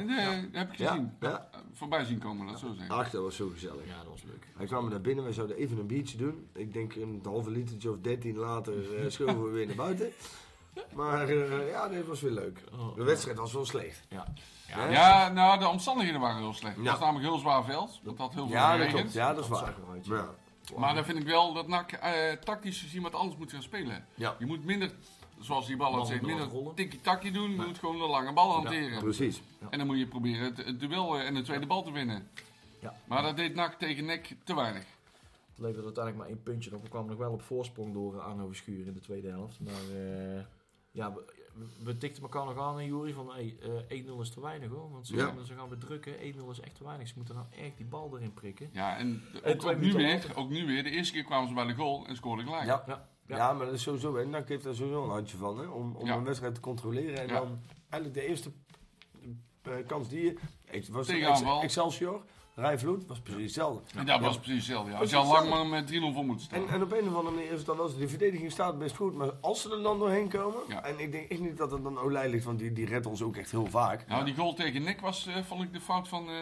heb ik gezien. ja. Voorbij zien komen, dat zo zeggen. Ach, dat was zo gezellig. ja, dat was leuk. Wij kwamen naar binnen, wij zouden even een biertje doen. Ik denk een halve litertje of dertien later eh schoven we weer naar buiten. Maar eh, ja, dit was weer leuk. Oh. De wedstrijd was wel slecht. Ja. Ja, Ja, nou, de omstandigheden waren heel slecht. Het Ja. was namelijk heel zwaar veld. Het had heel veel Ja, dat klopt. Ja, dat is Dat waar. Ja. Maar dan vind ik wel dat NAC eh, tactisch gezien wat anders moet gaan spelen. Ja. Je moet minder, zoals die bal had Ballen zegt, minder rollen. tikkie-takkie doen. Je moet gewoon de lange bal hanteren. Precies. En dan moet je proberen het, het duel eh, en de tweede bal te winnen. Ja. Maar dat deed NAC tegen NEC te weinig. Het leverde uiteindelijk maar één puntje op. We kwamen nog wel op voorsprong door eh, Arno Verschuur in de tweede helft. Maar eh, ja, we, we tikten elkaar nog aan, hè, Jury, van hey, eh 1-0 is te weinig hoor. Want ze, Ja. gaan, ze gaan we drukken, 1-0 is echt te weinig. Ze moeten nou echt die bal erin prikken. Ja, en de- En ook, nu weer, ook nu weer. De eerste keer kwamen ze bij de goal en scoorden gelijk. Ja. Ja, Ja. ja. maar dat is sowieso. En dan heeft er sowieso een handje van. Hè, om om Ja. een wedstrijd te controleren. En Ja. dan eigenlijk de eerste eh, kans die je. Ik, was Tegenaanval. Ex- Excelsior, Rijvloed, was precies hetzelfde. En dat was precies hetzelfde. Ja. Als je al lang maar met 3-0 voor moet staan. En, en op een of andere manier is het dan wel zo. Die verdediging staat best goed, maar als ze er dan doorheen komen. Ja. En ik denk echt niet dat het dan Olij ligt, want die, die redt ons ook echt heel vaak. Nou, die goal tegen NEC was, eh, vond ik, de fout van eh,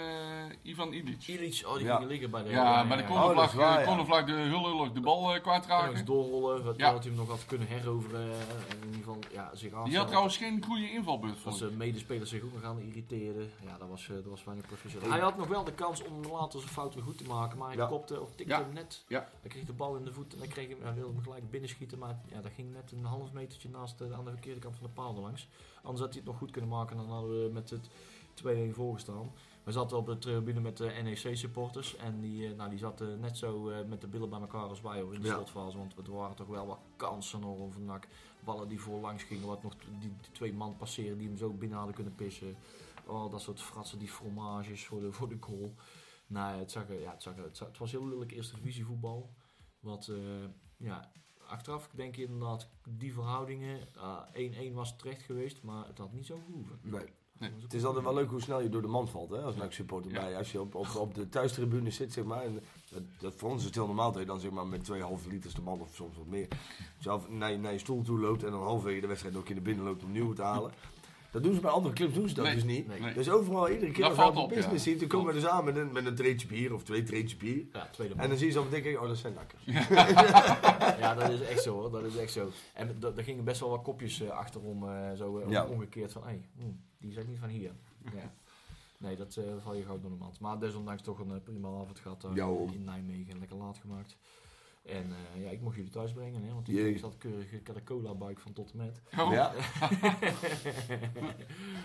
Ivan Ilic. Ilic, oh die Ja. ging liggen bij de... Ja, bij de Oh, cornervlag, dat waar, eh, ja. cornervlag de hullig de bal En kwijtraken. doorrollen, wat, Ja. dat hij hem nog had kunnen heroveren. En in ieder geval ja, zich Die had trouwens geen goede invalbeurt, Dat ik. zijn medespelers zich ook nog aan irriteerden. Ja, dat was, eh, dat was weinig professioneel. Hij had nog wel de kans om later zijn fout weer goed te maken, maar hij Ja. kopte of tikte Ja. hem net. Ja. Hij kreeg de bal in de voet en hij, kreeg hem, hij wilde hem gelijk binnenschieten, maar ja, dat ging net een half metertje naast de, aan de verkeerde kant van de paal langs. Anders had hij het nog goed kunnen maken en dan hadden we met het 2-1 voorgestaan. We zaten op de tribune met de NEC-supporters en die, eh, nou, die zaten net zo eh, met de billen bij elkaar als wij hoor, in de Ja. slotfase. Want er waren toch wel wat kansen nog over NAC. Ballen die voorlangs gingen, wat nog die, die twee man passeren die hem zo binnen hadden kunnen pissen. Oh, dat soort fratsen, die fromages voor de, voor de goal. Nou, het, zag ja, het, zag het, zag- het was heel lullig eerste divisie voetbal. Wat, eh, ja, achteraf denk je inderdaad, die verhoudingen, ah, 1-1 was terecht geweest, maar het had niet zo gehoeven. Nee. Nee. Het is altijd wel leuk hoe snel je door de man valt, hè, als. NAC supporter Ja. bij. Als je op, op, op de thuistribune zit, zeg maar. En dat, dat voor ons is het heel normaal dat je dan zeg maar met 2,5 liters de man of soms wat meer zelf naar, je- naar je stoel toe loopt en dan halverwege de wedstrijd ook in de binnen loopt om nieuw te halen. Dat doen ze bij andere clubs doen ze dat Nee, dus niet. nee. Dus overal, iedere keer Dat als we op business ja. zien, dan komen we dus aan met een, met een treetje bier of twee treetjes bier. Ja, tweede En dan zie je ze op denken, oh dat zijn nakkers. Ja, dat is echt zo hoor. Dat is echt zo. En d- er gingen best wel wat kopjes eh, achterom, eh, zo eh, Ja. omgekeerd van, hé, hmm, die zijn niet van hier. Ja. Nee, dat eh, val je gauw door de mand. Maar desondanks toch een prima avond gehad daar in Nijmegen. Lekker laat gemaakt. En eh, ja, ik mocht jullie thuis brengen, hè, want ik zat keurig, ik had een cola buik van tot en met. Oh, Ja,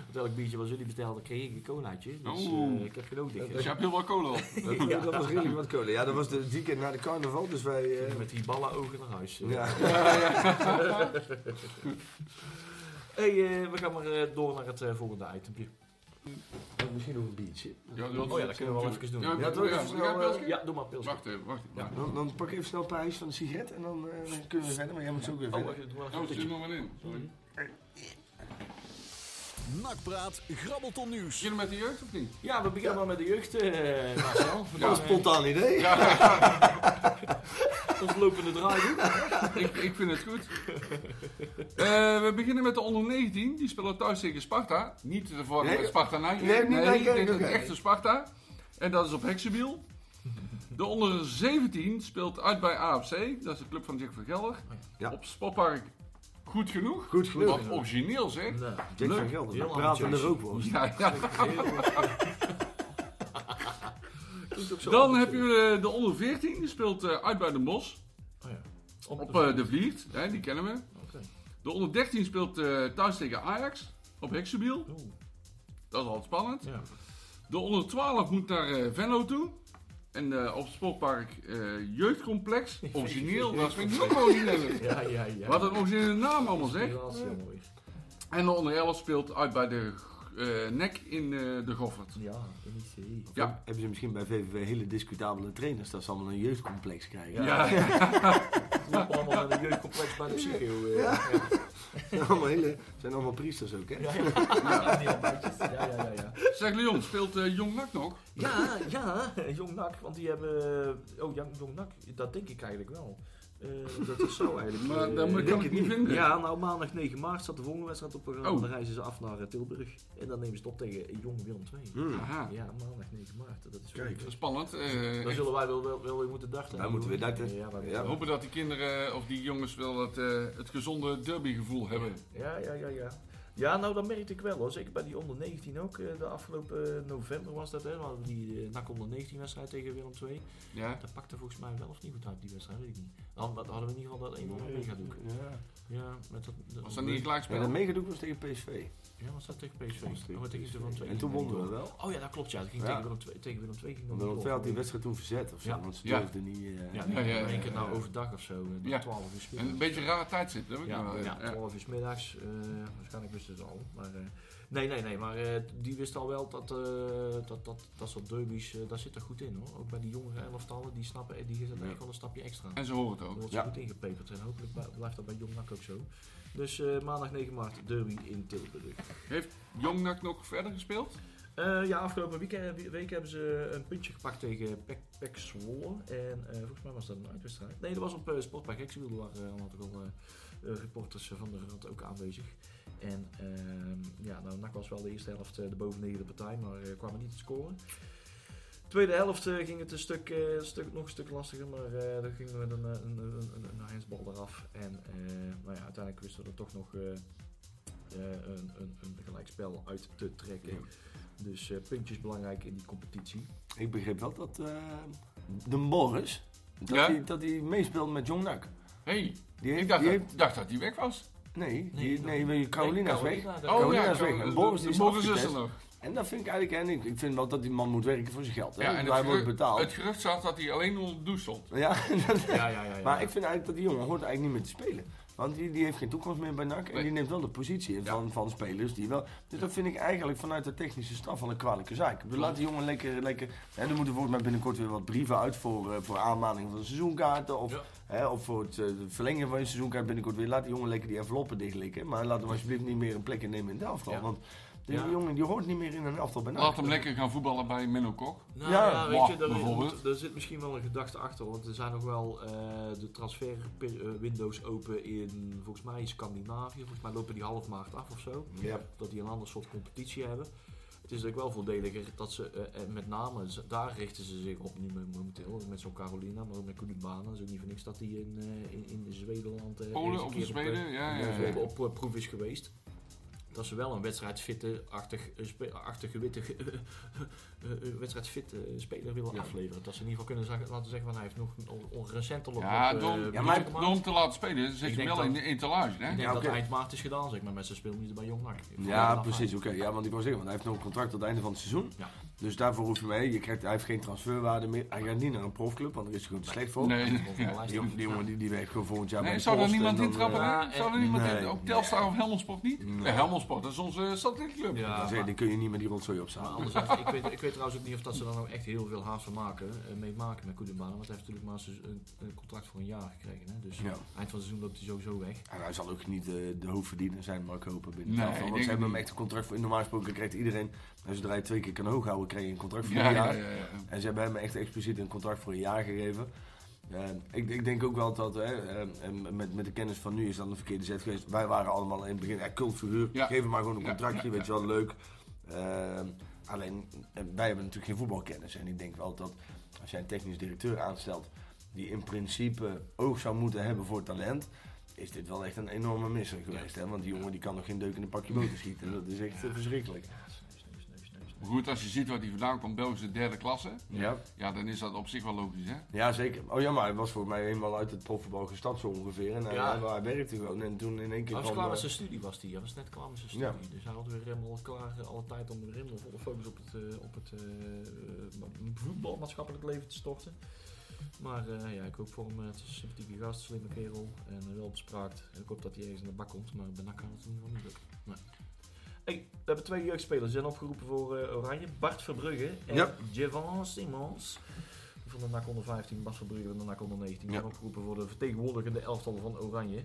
Want elk biertje wat jullie bestelden, kreeg ik een colaatje. Dus Oeh. eh, ik heb genoten. Dus je hebt heel wat kolen op. dat, dat was redelijk wat kolen. Ja, dat was de weekend na de carnaval, dus wij... eh, Met die ballen ogen naar huis. ja. Hey, eh, we gaan maar eh, door naar het eh, volgende itempje. Misschien nog een biertje. Ja, Oh ja, dat kunnen we wel even doen. Ja, Ja, toch? ja, Even ja, snel, ja, eh, Pilsje? Ja, doe maar pils. Wacht even, wacht even. Dan, dan pak ik even snel een paar van de sigaret en dan, eh, dan kunnen we verder. Maar jij moet zo ook weer Oh, verder. wacht, doe maar Oh, maar in. Sorry. Nakpraat, grabbelton nieuws. Beginnen met de jeugd of niet? Ja, we beginnen maar met de jeugd, eh Marcel. Dat was een spontaan idee. Ons lopende draaidoek. ik, ik vind het goed. Eh, we beginnen met de onder 19. Die spelen thuis tegen Sparta. Niet te verwarren Nee, met Sparta Nijmegen. nee, niet Nijmegen, dit is het oké. echte Sparta. En dat is op Heksenbiel. De onder 17 speelt uit bij AFC. Dat is de club van Jack van Gelder. Ja. Op Sportpark goed genoeg. Goed genoeg. Wat origineel zeg. Nou, Jack Leuk. van Gelder, Heel praten er ook wel. Ja, Dan heb je eh, de onder 14. Die speelt eh, uit bij de Bos. Oh, ja. Op eh, de Vliert. Hè, die kennen we. Oké. De onder 13 speelt eh, thuis tegen Ajax. Op. Oeh, Dat is altijd spannend. ja. De onder 12 moet naar eh, Venlo toe. En eh, op het sportpark eh, Jeugdcomplex. Origineel, dat vind ik nog origineel. Ja, ja, ja. Wat een originele naam allemaal zeg. dat is heel mooi. En de onder 11 speelt uit bij de eh, nek in eh, de Goffert. Ja, NEC. Ja. Hebben ze misschien bij VVV hele discutabele trainers dat ze allemaal een jeugdcomplex krijgen? Ja, Lopen allemaal naar de jeugdcomplex bij de psycho. eh. Ja, allemaal hele, zijn allemaal priesters ook, hè? ja, ja. Ja, ja, ja, ja. Zeg Leon, speelt eh, Jong Nak nog? Ja, ja, Jong Nak, want die hebben... Oh, ja, Jong Nak, dat denk ik eigenlijk wel. Eh, dat is zo eigenlijk. Maar eh, dat moet- kan ik niet vinden. Ja, nou maandag 9 maart staat de volgende wedstrijd op het programma. Oh. Dan reizen ze af naar eh, Tilburg. En dan nemen ze het op tegen Jong Willem II. Hmm. Aha, Ja, maandag 9 maart. Dat is wel- Kijk. spannend. eh, Dan zullen wij wel, wel, wel weer moeten darten. Wij moeten weer darten. Ja. We hopen dat die kinderen of die jongens wel het, eh, het gezonde derbygevoel hebben. Ja, ja, ja, ja. Ja, nou dat merkte ik wel hoor. Zeker bij die onder 19 ook. eh, De afgelopen november was dat hè. We hadden die eh, NAC onder 19 wedstrijd tegen Willem II. Ja. Dat pakte volgens mij wel of niet goed uit die wedstrijd, weet ik niet. Dan hadden we in ieder geval dat een of andere megadoek. Ja. Ja, met dat... dat- Was dat niet een Ja, gelijkspel? dat megadoek was tegen PSV. Ja, was dat tegen PSV? Was tegen Oh, tegen ze van twee. En toen wonnen we wel. Oh ja, dat klopt ja. Dat ging Ja. tegen Willem II. Tegen Willem II ging dat Willem had die wedstrijd toen verzet of zo, Ja. want ze Ja. durfden niet... eh, Ja, Ja, die ja, ja, in één keer nou overdag of zo. eh, Ja. 12 uur 's En middags. een beetje een raar tijdstip, dat heb ik Ja, wel. ja, ja. 12 uur middags. eh, waarschijnlijk wisten ze het al. Maar, eh, nee, nee, nee. Maar eh, die wist al wel dat, eh, dat, dat dat soort derbies, eh, daar zit er goed in hoor. Ook bij die jongere elftallen, die snappen, eh, die Ja. echt wel een stapje extra. En ze horen het Dan ook. wordt ze Ja. goed ingepeperd en hopelijk bl- blijft dat bij Jong NAC ook zo. Dus eh, maandag 9 maart derby in Tilburg. Heeft Jong Nak nog verder gespeeld? Eh, ja, afgelopen weekend, week hebben ze een puntje gepakt tegen Pek, Pek Zwolle. En eh, volgens mij was dat een uitwedstrijd. Nee, dat was op uh, Sportpark Heksenwiel. Daar waren uh, ook al reporters van de Rad ook aanwezig. En ehm, ja, nou, NAC was wel de eerste helft de bovenliggende partij, maar kwamen niet te scoren. Tweede helft eh, ging het een stuk, eh, een stuk, nog een stuk lastiger, maar eh dan ging met een, een, een, een, een handsbal eraf. En eh, nou ja, uiteindelijk wisten we er toch nog eh, eh, een, een, een gelijkspel uit te trekken. Dus eh, puntjes belangrijk in die competitie. Ik begreep wel dat eh, de Morris, dat Ja? hij dat hij meespeelt met Jong Nak. hey, Die heeft, ik dacht, die dat, heeft, dacht dat hij weg was. nee, Nee, die, nee, nee, Carolina is weg. Carolina, Oh Carolina ja, is weg. En Boris de- is de Boris is er nog. En dat vind ik eigenlijk, en ik, ik vind wel dat die man moet werken voor zijn geld. Hè? Ja, en hij het wordt betaald. het gerucht zat dat hij alleen onder de douche stond. Ja, Ja, ja, ja, ja. maar ik vind eigenlijk dat die jongen hoort eigenlijk niet meer te spelen. Want die, die heeft geen toekomst meer bij NAC. En Nee. die neemt wel de positie in van, van spelers die wel... Dus dat vind ik eigenlijk vanuit de technische staf van een kwalijke zaak. Ik laat die jongen lekker... lekker en er moeten volgens mij binnenkort weer wat brieven uit voor, eh, voor aanmaning van de seizoenkaarten. Of, Ja. hè, of voor het eh, verlengen van je seizoenkaart binnenkort weer. Laat die jongen lekker die enveloppen dichtlikken. Maar laat hem alsjeblieft niet meer een plek innemen in de elftal. Ja. Want die Ja. jongen die hoort niet meer in een elftal bij NAC. Laat hem lekker gaan voetballen bij Menno Kok. Nou Ja, ja, weet je, daar, bijvoorbeeld. er zit misschien wel een gedachte achter. Want er zijn nog wel eh, de transferwindows open in, volgens mij, Scandinavië. Volgens mij lopen die half maart af of zo. Ja. Dat die een ander soort competitie hebben. Het is ook wel voordeliger dat ze, eh, eh, met name, daar richten ze zich op nu momenteel. Met zo'n Carolina, maar ook met Kulubana. Dat is ook niet voor niks dat die in, eh, in, eh, Polen of Zweden, Op, ja, ja, ja. op, op, proef is geweest. Dat ze wel een wedstrijdfitte, achtig, eh, witte, eh, eh, wedstrijdfitte speler willen Ja. afleveren. Dat ze in ieder geval kunnen zeggen, laten zeggen van hij heeft nog on, on, recentelijk Ja, door, ja, maar- te laten spelen, Ik je denk wel dat- in de etalage, hè? Ik denk Ja, dat eind maart is gedaan, zeg maar, met zijn speelminuten bij Jong NAC. Ja, precies. Oké, ja, want ik wou zeggen, want hij heeft nog een contract tot het einde van het seizoen. Ja. Dus daarvoor hoef je mee. Je krijgt, hij heeft geen transferwaarde meer. Hij gaat niet naar een profclub, want daar is hij gewoon te slecht voor. Nee, ja. Die, jongen- die jongen die, die werkt gewoon volgend jaar bij Nee, de zou er niemand in dan, trappen? eh, Ja? Zou er niemand nee, in, ook. Telstar of Helmond Sport niet? Nee. Sport, dat is onze satellietclub. Ja, dan maar- die kun je niet met die rotzooi anderzijds, ik, weet, ik weet trouwens ook niet of dat ze daar nou echt heel veel haast van maken, eh, mee maken met Koedenbaan. Want hij heeft natuurlijk maar een, een, contract voor een jaar gekregen. Hè? Dus Ja. eind van het seizoen loopt hij sowieso weg. En hij zal ook niet eh, de hoofdverdiener zijn, maar ik hopen binnen Nee, ik Want ze hebben hem echt een contract voor. Normaal gesproken krijgt iedereen, en zodra je twee keer kan hoog houden, je een contract voor een ja, jaar. ja, ja. En ze hebben hem echt expliciet een contract voor een jaar gegeven. Eh, ik, ik denk ook wel dat hè, eh, en met, met de kennis van nu is dat een verkeerde zet geweest. Wij waren allemaal in het begin ja, cultfiguur. Ja. Geef hem maar gewoon een contractje, ja, weet je wel, leuk. Alleen, eh, wij hebben natuurlijk geen voetbalkennis. En ik denk wel dat als jij een technisch directeur aanstelt die in principe oog zou moeten hebben voor talent, is dit wel echt een enorme misser geweest. Hè? Want die jongen die kan nog geen deuk in een pakje boter schieten. Dat is echt eh, verschrikkelijk. Maar goed, als je ziet waar hij vandaan komt, Belgische derde klasse, Ja. ja, dan is dat op zich wel logisch, hè? Ja, zeker. Oh ja, maar hij was voor mij eenmaal uit het profvoetbal gestapt zo ongeveer. En hij, Ja. hij, hij werkte gewoon. En toen in één keer Hij was kwam, klaar met eh, zijn studie was hij. Hij was net klaar met zijn studie. Ja. Dus hij had weer helemaal klaar eh, alle tijd om weer helemaal volle focus op het, eh, op het eh, voetbal, maatschappelijk leven te storten. Maar eh, ja, ik hoop voor hem, eh, het is een sympathieke gast, slimme kerel en eh, wel bespraakt. Ik hoop dat hij ergens in de bak komt, maar bij NAC kan het in ieder geval niet lukken. Nee. Hey, we hebben twee jeugdspelers zijn opgeroepen voor eh, Oranje. Bart Verbrugge en Ja. Jevan Simons. Van de NAC onder 15, Bart Verbrugge van de NAC onder 19. Die Ja. zijn opgeroepen voor de vertegenwoordigende elftal van Oranje.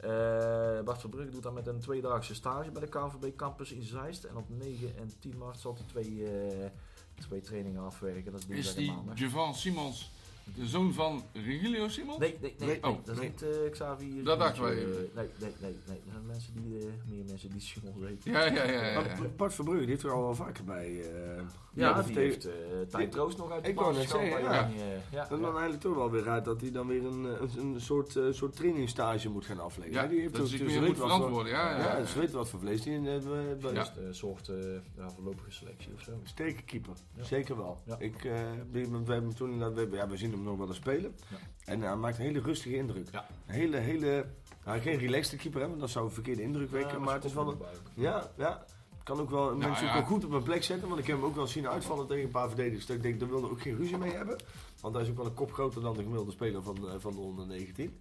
Eh, Bart Verbrugge doet daar met een tweedaagse stage bij de KVB Campus in Zeist. En op 9 en 10 maart zal hij twee, eh, twee trainingen afwerken. Dat is Is en die. Javan Simons de zoon van Regilio Simons? Nee, nee, nee, oh, dat is niet eh, Xavier. Dat dachten wij eh, even. nee, nee, nee, nee. Dat zijn mensen die, eh, meer mensen die Simons weten. Ja, ja, ja. ja, Maar ja. Bart Verbrugge, die heeft er al wel vaker bij. eh, Ja, de die heeft eh Tijd Troost nog uit de Ik wou net zeggen, ja. Ja. Dan dan eigenlijk toch wel weer uit dat hij dan weer een, een, een soort, eh, soort trainingsstage moet gaan afleggen. Ja, die heeft dat zich dus moet verantwoorden, ja, ja, Ja, ja. ze weet wat voor vlees die in eh, Ja. Dus een soort eh, ja, voorlopige selectie of zo. Sterke keeper, Ja. zeker wel. Ja. Ik, eh, we, we hebben toen, inderdaad- we, ja, we zien hem nog wel eens spelen. Ja. En hij maakt een hele rustige indruk. Ja. Een hele, hele, nou, geen relaxed keeper hebben, dat zou een verkeerde indruk wekken. maar het is wel een, Ja, ja. Kan ook wel mensen ja. ook wel goed op een plek zetten. Want ik heb hem ook wel zien uitvallen tegen een paar verdedigers. Dat ik denk, daar wilde ook geen ruzie mee hebben. Want hij is ook wel een kop groter dan de gemiddelde speler van, de- van de onder 19.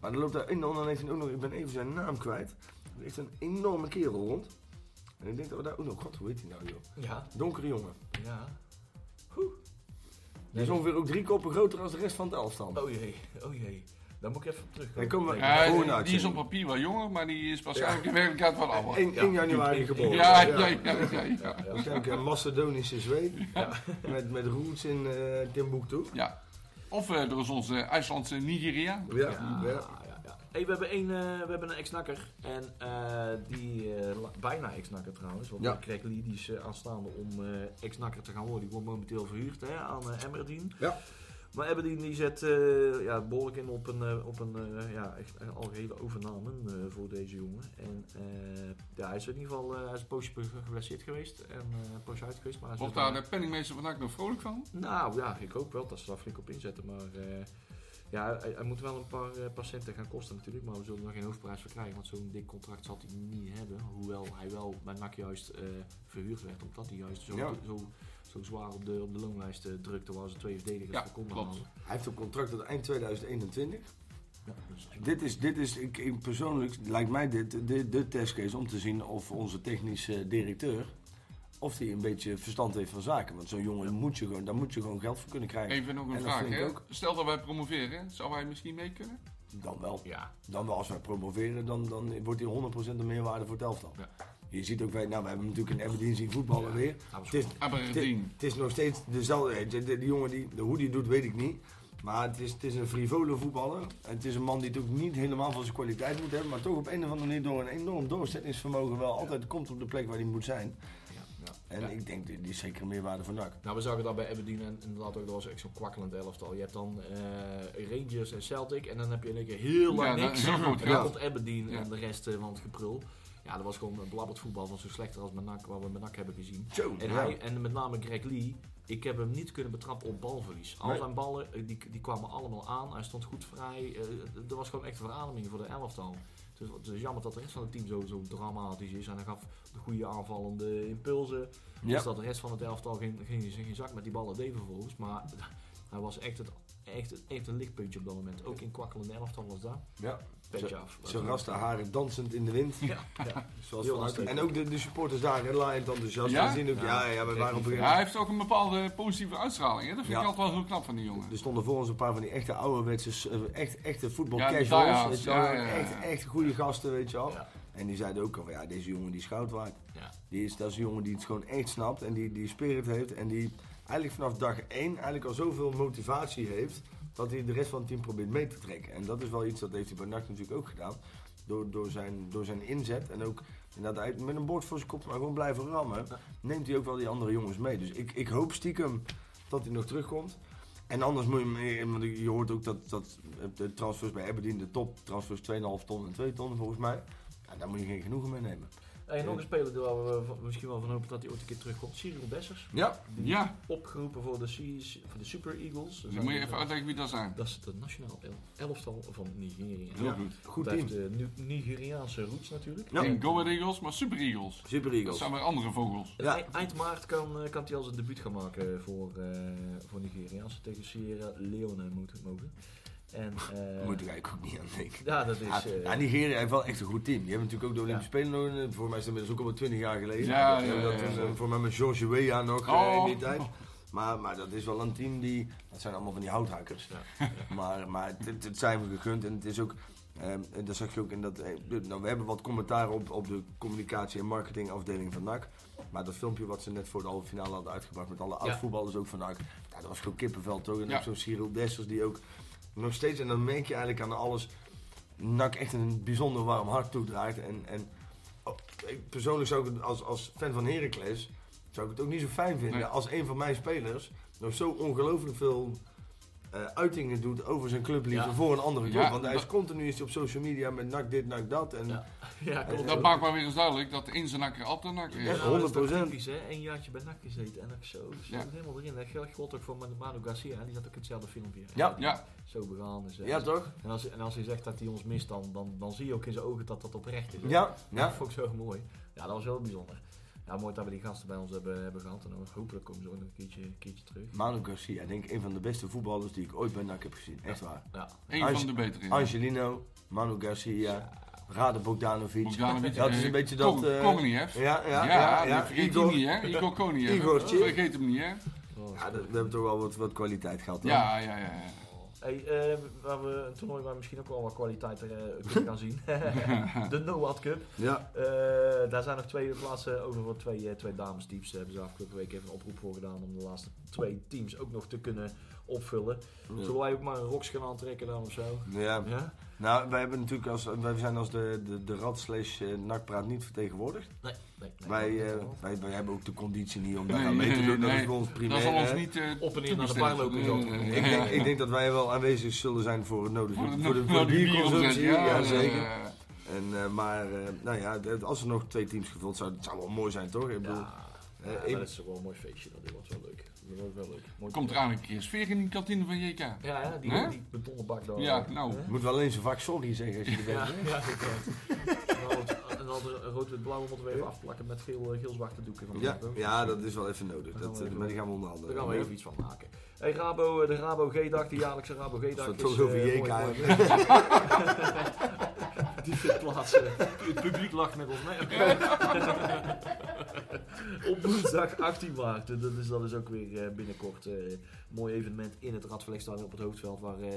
Maar er loopt daar in de onder 19 ook nog, ik ben even zijn naam kwijt. Er ligt een enorme kerel rond. En ik denk dat we daar ook nog, god hoe heet hij nou joh? Ja, Donkere jongen. ja. Die is ongeveer ook drie koppen groter dan de rest van het elftal. Oh jee, oh jee. Daar moet ik even op terug. Daar komen we- Nee, Ja, Gewoon die- die is op papier wel jonger, maar die is waarschijnlijk in werkelijkheid wat ouder. 1, Ja, 1 januari geboren. Ja, ja, ja, ja, ja. Ja, ja. Waarschijnlijk een Macedonische Zweed. Met, met roots in eh Timbuktu. Ja. Of eh, er is onze IJslandse ja, ja. Hey, we hebben een, eh, we hebben een ex-nakker. En eh, die, eh, bijna ex-nakker trouwens. Want Ja. Craig Lee die is aanstaande om eh, ex-nakker te gaan worden. Die wordt momenteel verhuurd hè, aan uh, Emmerdien. Ja. Maar Emmerdien die zet eh, ja, behoorlijk in op een, op een eh, ja, echt algehele overname eh, voor deze jongen. En eh, ja, hij is in ieder geval eh, hij is een poosje geblesseerd geweest. En eh, een poosje uit geweest. Maar Wordt daar de penningmeester vandaag nog vrolijk van? nou ja, ik hoop wel dat ze daar flink op inzetten. Maar ja, hij, hij moet wel een paar eh, patiënten gaan kosten natuurlijk. Maar we zullen er geen hoofdprijs voor krijgen. Want zo'n dik contract zal hij niet hebben. Hoewel hij wel bij NAC juist eh, verhuurd werd. Omdat hij juist zo, Ja. zo, zo zwaar op de, op de loonlijst eh, drukte. Waar ze twee verdedigers Ja, voor konden klopt. halen. Hij heeft een contract tot eind 2021. Ja, dus, Dit is, dit is ik, ik persoonlijk, lijkt mij dit de, de testcase om te zien of onze technische directeur, of die een beetje verstand heeft van zaken. Want zo'n jongen moet je gewoon, daar moet je gewoon geld voor kunnen krijgen. Even nog een vraag. Hè? ook. Stel dat wij promoveren, zou hij misschien mee kunnen? Dan wel. ja, Dan wel als wij promoveren, dan, dan wordt hij 100% een meerwaarde voor het elftal. Ja. Je ziet ook, wij, nou, we hebben natuurlijk een Aberdeen zien voetballen weer. hij Het is, het is nog steeds dezelfde. eh, De, de, die jongen die, de, hoe die doet, weet ik niet. Maar het is, het is een frivole voetballer. En het is een man die ook niet helemaal van zijn kwaliteit moet hebben. Maar toch op een of andere manier door een enorm doorzettingsvermogen wel altijd komt op de plek waar hij moet zijn. En Ja. ik denk, die, die is zeker meerwaarde voor NAC. Nou, we zagen dat bij Aberdeen en inderdaad ook, dat was echt zo'n kwakkelend elftal. Je hebt dan eh, Rangers en Celtic en dan heb je in één keer heel lang Ja, niks. heel goed, En ja. dan komt Aberdeen Ja. en de rest eh, van het geprul. Ja, dat was gewoon een blabberd voetbal van zo slechter als met NAC, wat we met NAC hebben gezien. Zo, En, ja. hij, en met name Greg Lee, ik heb hem niet kunnen betrappen op balverlies. Al Nee. zijn ballen, eh, die, die kwamen allemaal aan. Hij stond goed vrij. eh, er was gewoon echt verademing voor de elftal. Dus het is jammer dat de rest van het team zo, zo dramatisch is. En hij gaf de goede aanvallende impulsen. Ja. Dus dat de rest van het elftal geen, geen, geen zak met die ballen deed vervolgens. Maar hij was echt, het, echt, het- echt een lichtpuntje op dat moment. Ook in kwakkelende elftal was dat. Ja. Petje Zo- af. Zijn raste haren dansend in de wind. Ja, ja. Zoals en ook de, de supporters daar, hè, laaiend enthousiast. Ja? Zien ook, ja, ja, we waren op gegeven hij heeft ook een bepaalde positieve uitstraling. Hè? Dat vind ik altijd wel heel knap van die jongen. Er stonden voor ons een paar van die echte ouderwetse, eh, echt, echte Ja, voetbalcasuals. diehards, weet je wel. ja, ja, ja. Echt, echt goede gasten, weet je wel. Ja. En die zeiden ook al van, ja, deze jongen die is goud waard. Ja. Die is, dat is een jongen die het gewoon echt snapt en die, die spirit heeft. En die eigenlijk vanaf dag één eigenlijk al zoveel motivatie heeft, dat hij de rest van het team probeert mee te trekken. En dat is wel iets, dat heeft hij bij NAC natuurlijk ook gedaan. Door, door, zijn, door zijn inzet en ook inderdaad met een bord voor zijn kop maar gewoon blijven rammen, neemt hij ook wel die andere jongens mee. Dus ik, ik hoop stiekem dat hij nog terugkomt. En anders moet je, want je hoort ook dat, dat de transfers bij Aberdeen, de top transfers 2,5 ton en 2 ton volgens mij. Ja, daar moet je geen genoegen mee nemen. En nog een speler waar we misschien wel van hopen dat hij ooit een keer terugkomt. Cyril Dessers. Ja, Ja, Opgeroepen voor de, Seas- voor de Super Eagles. dan moet je even uitleggen wie dat zijn. Dat is het nationaal el- elftal van Nigeria. Heel goed. goed Dat team. heeft de Nigeriaanse roots natuurlijk. Ja. Geen Go Eagles, maar Super Eagles. Super Dat Eagles. zijn weer andere vogels. En Ja. eind- maart kan, eh, kan hij al zijn debuut gaan maken voor, eh voor Nigeria. Als ze tegen Sierra Leone moeten mogen. En, eh, Moet ik eigenlijk ook niet aan denken. Ja, dat is... Ja, eh, ja, Nigeria heeft wel echt een goed team. Die hebben natuurlijk ook de Olympische Ja. Spelen nog, eh, voor mij is het inmiddels ook al wel 20 jaar geleden. Ja, dat eh, Voor mij met George Weah nog Oh. in die tijd. Maar, maar dat is wel een team die, dat zijn allemaal van die houthakkers. Ja. Maar, maar het, het- zijn we gegund en het is ook, ehm, en dat zag je ook in dat, eh, nou, we hebben wat commentaar op, op de communicatie en marketingafdeling van NAC. Maar dat filmpje wat ze net voor de halve finale hadden uitgebracht met alle oud-voetballers ook van NAC. Ja, dat was gewoon kippenvel toch? En Ja. ook zo'n Cyril Dessers die ook nog steeds, en dan merk je eigenlijk aan alles, NAC echt een bijzonder warm hart toedraagt. En, en oh, ik persoonlijk zou ik het als, als fan van Heracles, zou ik het ook niet zo fijn vinden Nee. als een van mijn spelers nog zo ongelooflijk veel eh, uitingen doet over zijn clubliefde Ja. voor een andere club. Ja, Want hij is continu is hij op social media met nak dit, nak dat. En Ja. Ja. Dat maakt maar weer eens duidelijk dat in zijn nakker altijd Ja, is. Ja, dat is toch 100%. typisch, hè? Een jaartje bij NAC gezeten en ook zo, zo Ja. helemaal erin. Dat geldt ook voor Manu Garcia, die zat ook in hetzelfde filmpje. Ja. Ja, Zo begaan. Dus, ja, toch? En als, en als hij zegt dat hij ons mist, dan, dan, dan zie je ook in zijn ogen dat dat oprecht is. hè. Ja, Dat ja. vond ik zo mooi. Ja, dat was wel bijzonder. Ja, mooi dat we die gasten bij ons hebben, hebben gehad. En dan hopelijk komen ze ook nog een keertje, een keertje terug. Manu Garcia, denk ik een van de beste voetballers die ik ooit bij NAC heb gezien. Echt waar. Ja, een Ange- van de betere. Angelino, Manu Garcia, Rade Bogdanovic. Bogdanovic, Ja, het is eh, een beetje dat... Kon- eh, Koniev. ja, ja, Ja, ja. ja, vergeet Igor. hij niet, hè? Igor Koniev. Igortje. Vergeet hem niet, hè? Ja, dat- we hebben toch wel wat, wat kwaliteit gehad. hoor. Ja, ja, ja. ja. Hey, eh, waar we een toernooi waar we misschien ook wel wat kwaliteit eh, kunnen gaan zien. de NOAD Cup. Ja. Eh, daar zijn nog twee plaatsen over voor twee, twee damesteams. Daar hebben ze afgelopen week even een oproep voor gedaan om de laatste twee teams ook nog te kunnen opvullen. Zullen wij ook maar een roks gaan aantrekken dan of zo? Ja. Ja? Nou, wij hebben natuurlijk als, wij zijn als de, de, de rad slash eh, nakpraat niet vertegenwoordigd. Nee, nee, nee. wij, dat eh, wij, wij hebben ook de conditie niet om daar Nee, aan mee te nee, doen. Dat nee. is voor ons primair. Dat zal ons niet eh, Op en neer naar de bar lopen, Ik ja. denk, ik denk dat wij wel aanwezig zullen zijn voor het nodig. Voor Voor de, voor de, voor de bierconsumptie. Ja, ja, zeker. En, eh, maar eh, nou ja, als er nog twee teams gevuld zouden, het zou wel mooi zijn toch? Ik bedoel, Ja, dat is wel een mooi feestje. Dat wordt wel leuk. Dat wordt wel leuk. Mooi Komt er aan een keer sfeer in die kantine van JK. Ja, ja die, Hè? die betonnen bak daar. Ja, nou. Hè? moet wel eens een vak sorry zeggen als je er bent. Ja, hè? ja, inderdaad. En dan- de rood-wit-blauwe moeten we even afplakken met geel- eh, geel-zwarte doeken. Van de Ja, ja, dat is wel even nodig. Daar Dat, eh, maar die gaan we Daar onderhandelen. gaan we even iets van maken. Hey, Rabo, eh, de Rabo G-dag, de jaarlijkse Rabo G-dag. We is, toch over eh, JK. Die vindt plaats. eh, Het publiek lacht met ons mee. Op woensdag 18 maart. Dat is, dat is ook weer eh, binnenkort eh, een mooi evenement in het Radverlegstadion op het Hoofdveld. Waar, eh,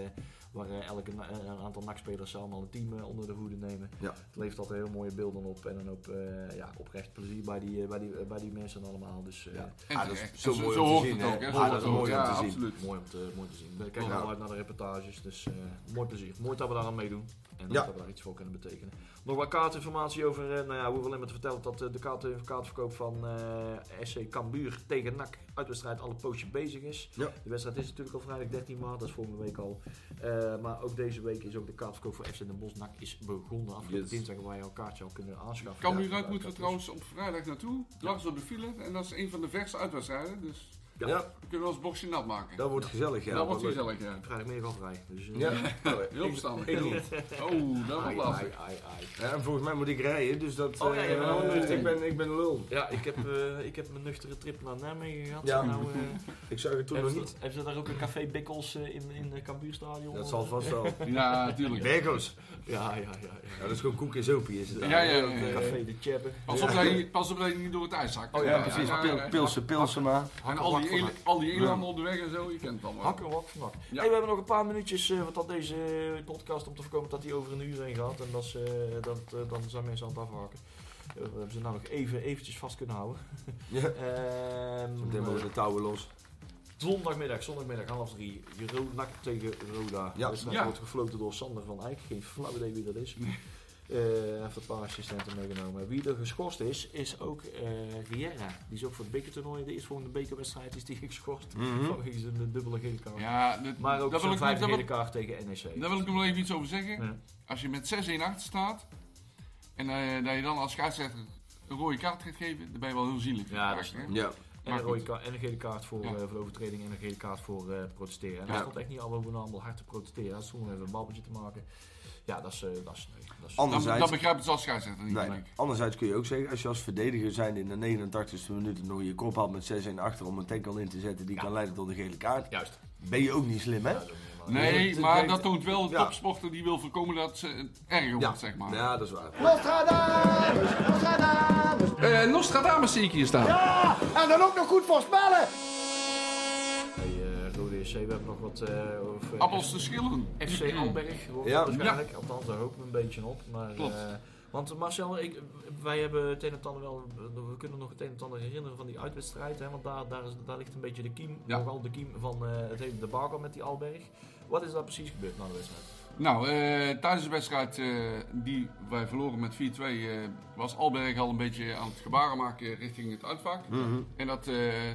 waar eh, elke een aantal NAC-spelers allemaal een team onder de hoede nemen. Ja. Het levert altijd heel mooie beelden op. En hoop eh, ja, oprecht plezier bij die, bij die, bij die mensen allemaal. Dus eh, Ja. Dat is zo Zo, mooi zo hoort het ook, hè? Zo dat is ook, mooi om ja, te zien. Absoluut. mooi, om te, mooi te zien. Ik kijk Ja. wel uit naar de reportages. Dus eh, mooi plezier. Mooi dat we daar aan meedoen. En Ja. dat we daar iets voor kunnen betekenen. Nog wat kaartinformatie over. eh, nou ja, we hoeven alleen maar te vertellen dat eh, de kaarten, kaartverkoop van eh, SC Cambuur tegen NAC. Uitwedstrijd al een poosje bezig is. Ja. De wedstrijd is natuurlijk al vrijdag 13 maart, dat is volgende week al. Eh, maar ook deze week is ook de kaartverkoop voor FC Den Bosch NAC is begonnen. Afgelopen Yes. dinsdag waar je al kaartje al kunnen aanschaffen. Cambuur uit moeten we trouwens op vrijdag naartoe. Dwars op de file. En dat is een van de verste uitwedstrijden. Dus Ja. Ja, we kunnen ons boxje nat maken. dat wordt gezellig. Ja. dat wordt gezellig, ja. Vrijdagmiddag al vrij. Dus, eh, Ja. Heel verstandig. Ik. Oh, dat wordt lastig. ai, ai, ai. Ja, en volgens mij moet ik rijden, dus dat. Oh, ja, eh, je bent wel eh, nuchter. ik, ben, ik ben lul. Ja, ik heb, eh, ik heb mijn nuchtere trip naar Nijmegen gehad. Ja. Nou, eh, Ik zag het toen nog hebben, niet. ze, hebben ze daar ook een café Bikkels in, in het Cambuurstadion? Dat zal vast wel. Ja, natuurlijk. Bergos. Ja, ja, ja. dat is gewoon koek en zopie is het. Ja, ja, ja, Café de Chebbe. Pas op, dat je, pas op dat je niet door het ijs zakt. Oh, Ja, precies. Pilsen, pilsen maar. En al die, Al die elanden onderweg en zo, je kent het allemaal. Hakken wat vannacht. Ja. Hey, we hebben nog een paar minuutjes uh, wat deze eh, podcast om te voorkomen dat die over een uur heen gaat. En dat is, eh, dat, dan zijn mensen aan het afhaken. We hebben ze nou nog even eventjes vast kunnen houden. Ja. Ehm, Meteen worden de touwen los. Zondagmiddag, zondagmiddag half drie. NAC tegen Roda. Ja. De wedstrijd Ja. wordt gefloten door Sander van Eyck. Geen flauw idee wie dat is. Een paar assistenten meegenomen. Wie er geschorst is, is ook eh Vieira. Die is ook voor het bekertoernooi. De eerstvolgende bekerwedstrijd is die geschorst. Mhm. Vanwege zijn dubbele gele kaart. Ja, dit- Maar ook ik, vijfde gele kaart tegen NEC. daar wil ik nog wel even iets over zeggen. Ja. Als je met 6-1 achter staat en eh, dat je dan als scheidsrechter een rode kaart gaat geven, dan ben je wel heel zielig. Ja, dat is-? Ja. En een, rode en een gele kaart voor, Ja. eh, voor de overtreding en een gele kaart voor eh, protesteren. En Ja. dat stond echt niet allemaal, allemaal hard te protesteren. Dat stond even een babbeltje te maken. Ja, dat is... eh, dat is, nee, dat is Dan, Anderzijds- dan begrijp ik het als scheidsrechter niet Nee. Anderzijds kun je ook zeggen, als je als verdediger zijn in de 89ste minuut nog je kop had met 6-1 achter om een tackle in te zetten die kan leiden tot een gele kaart, Juist. ben je ook niet slim, hè? Ja, dat Nee, maar dat toont wel een Ja. topsporter die wil voorkomen dat ze het erger wordt, zeg maar. Ja, dat is waar. Nostradamus, Nostradamus. Eh, Nostradamus zie ik hier staan. Ja, en dan ook nog goed voorspellen. We hebben nog wat... eh, eh, Appels te schillen. FC Alberg, hoor Ja. waarschijnlijk. Althans, daar hopen we een beetje op. Maar, Klopt. eh, want Marcel, ik, wij hebben het een en ander wel... We kunnen nog het een en ander herinneren van die uitwedstrijd. Hè, want daar, daar, is, daar ligt een beetje de kiem. Ja. Nogal de kiem van eh, het hele debakel met die Alberg. Wat is daar precies gebeurd na de wedstrijd? Nou, eh, tijdens de wedstrijd eh, die wij verloren met 4-2 eh, was Alberg al een beetje aan het gebaren maken richting het uitvak. En dat, eh,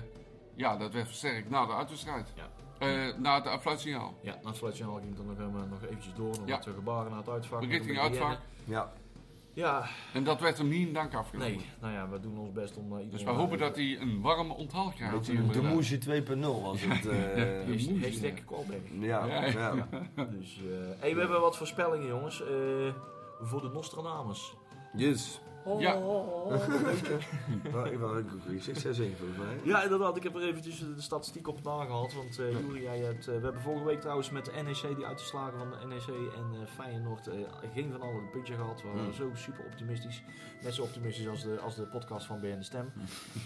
ja, dat werd versterkt na de uitwedstrijd. Ja. Eh, na het afluitsignaal. Ja, na het fluitsignaal ging het dan nog, helemaal- nog eventjes door. Nog Ja. wat gebaren naar het uitvak. Richting uitvak. Ja. Ja, En dat werd hem niet in dank afgenomen. nee. Nou ja, we doen ons best om... eh, Dus wij hopen dat hij een warm onthaal krijgt. De. Moesje 2.0 was het. eh, Hashtag- Hashtag Kwalberg. ja, Ja, ja. Dus, eh hey, we hebben wat voorspellingen, jongens. Eh, voor de Nostradamus. Yes. Ja. Nou, ik. 6 6 1 volgens mij. Ja, inderdaad. Ik heb er eventjes de statistiek op nagehaald. Want eh Juri, jij hebt, eh, we hebben vorige week trouwens met de NEC, die uitgeslagen van de NEC en eh Feyenoord, eh, geen van allen een puntje gehad. We waren zo super optimistisch. Net zo optimistisch als de, als de podcast van BN De Stem.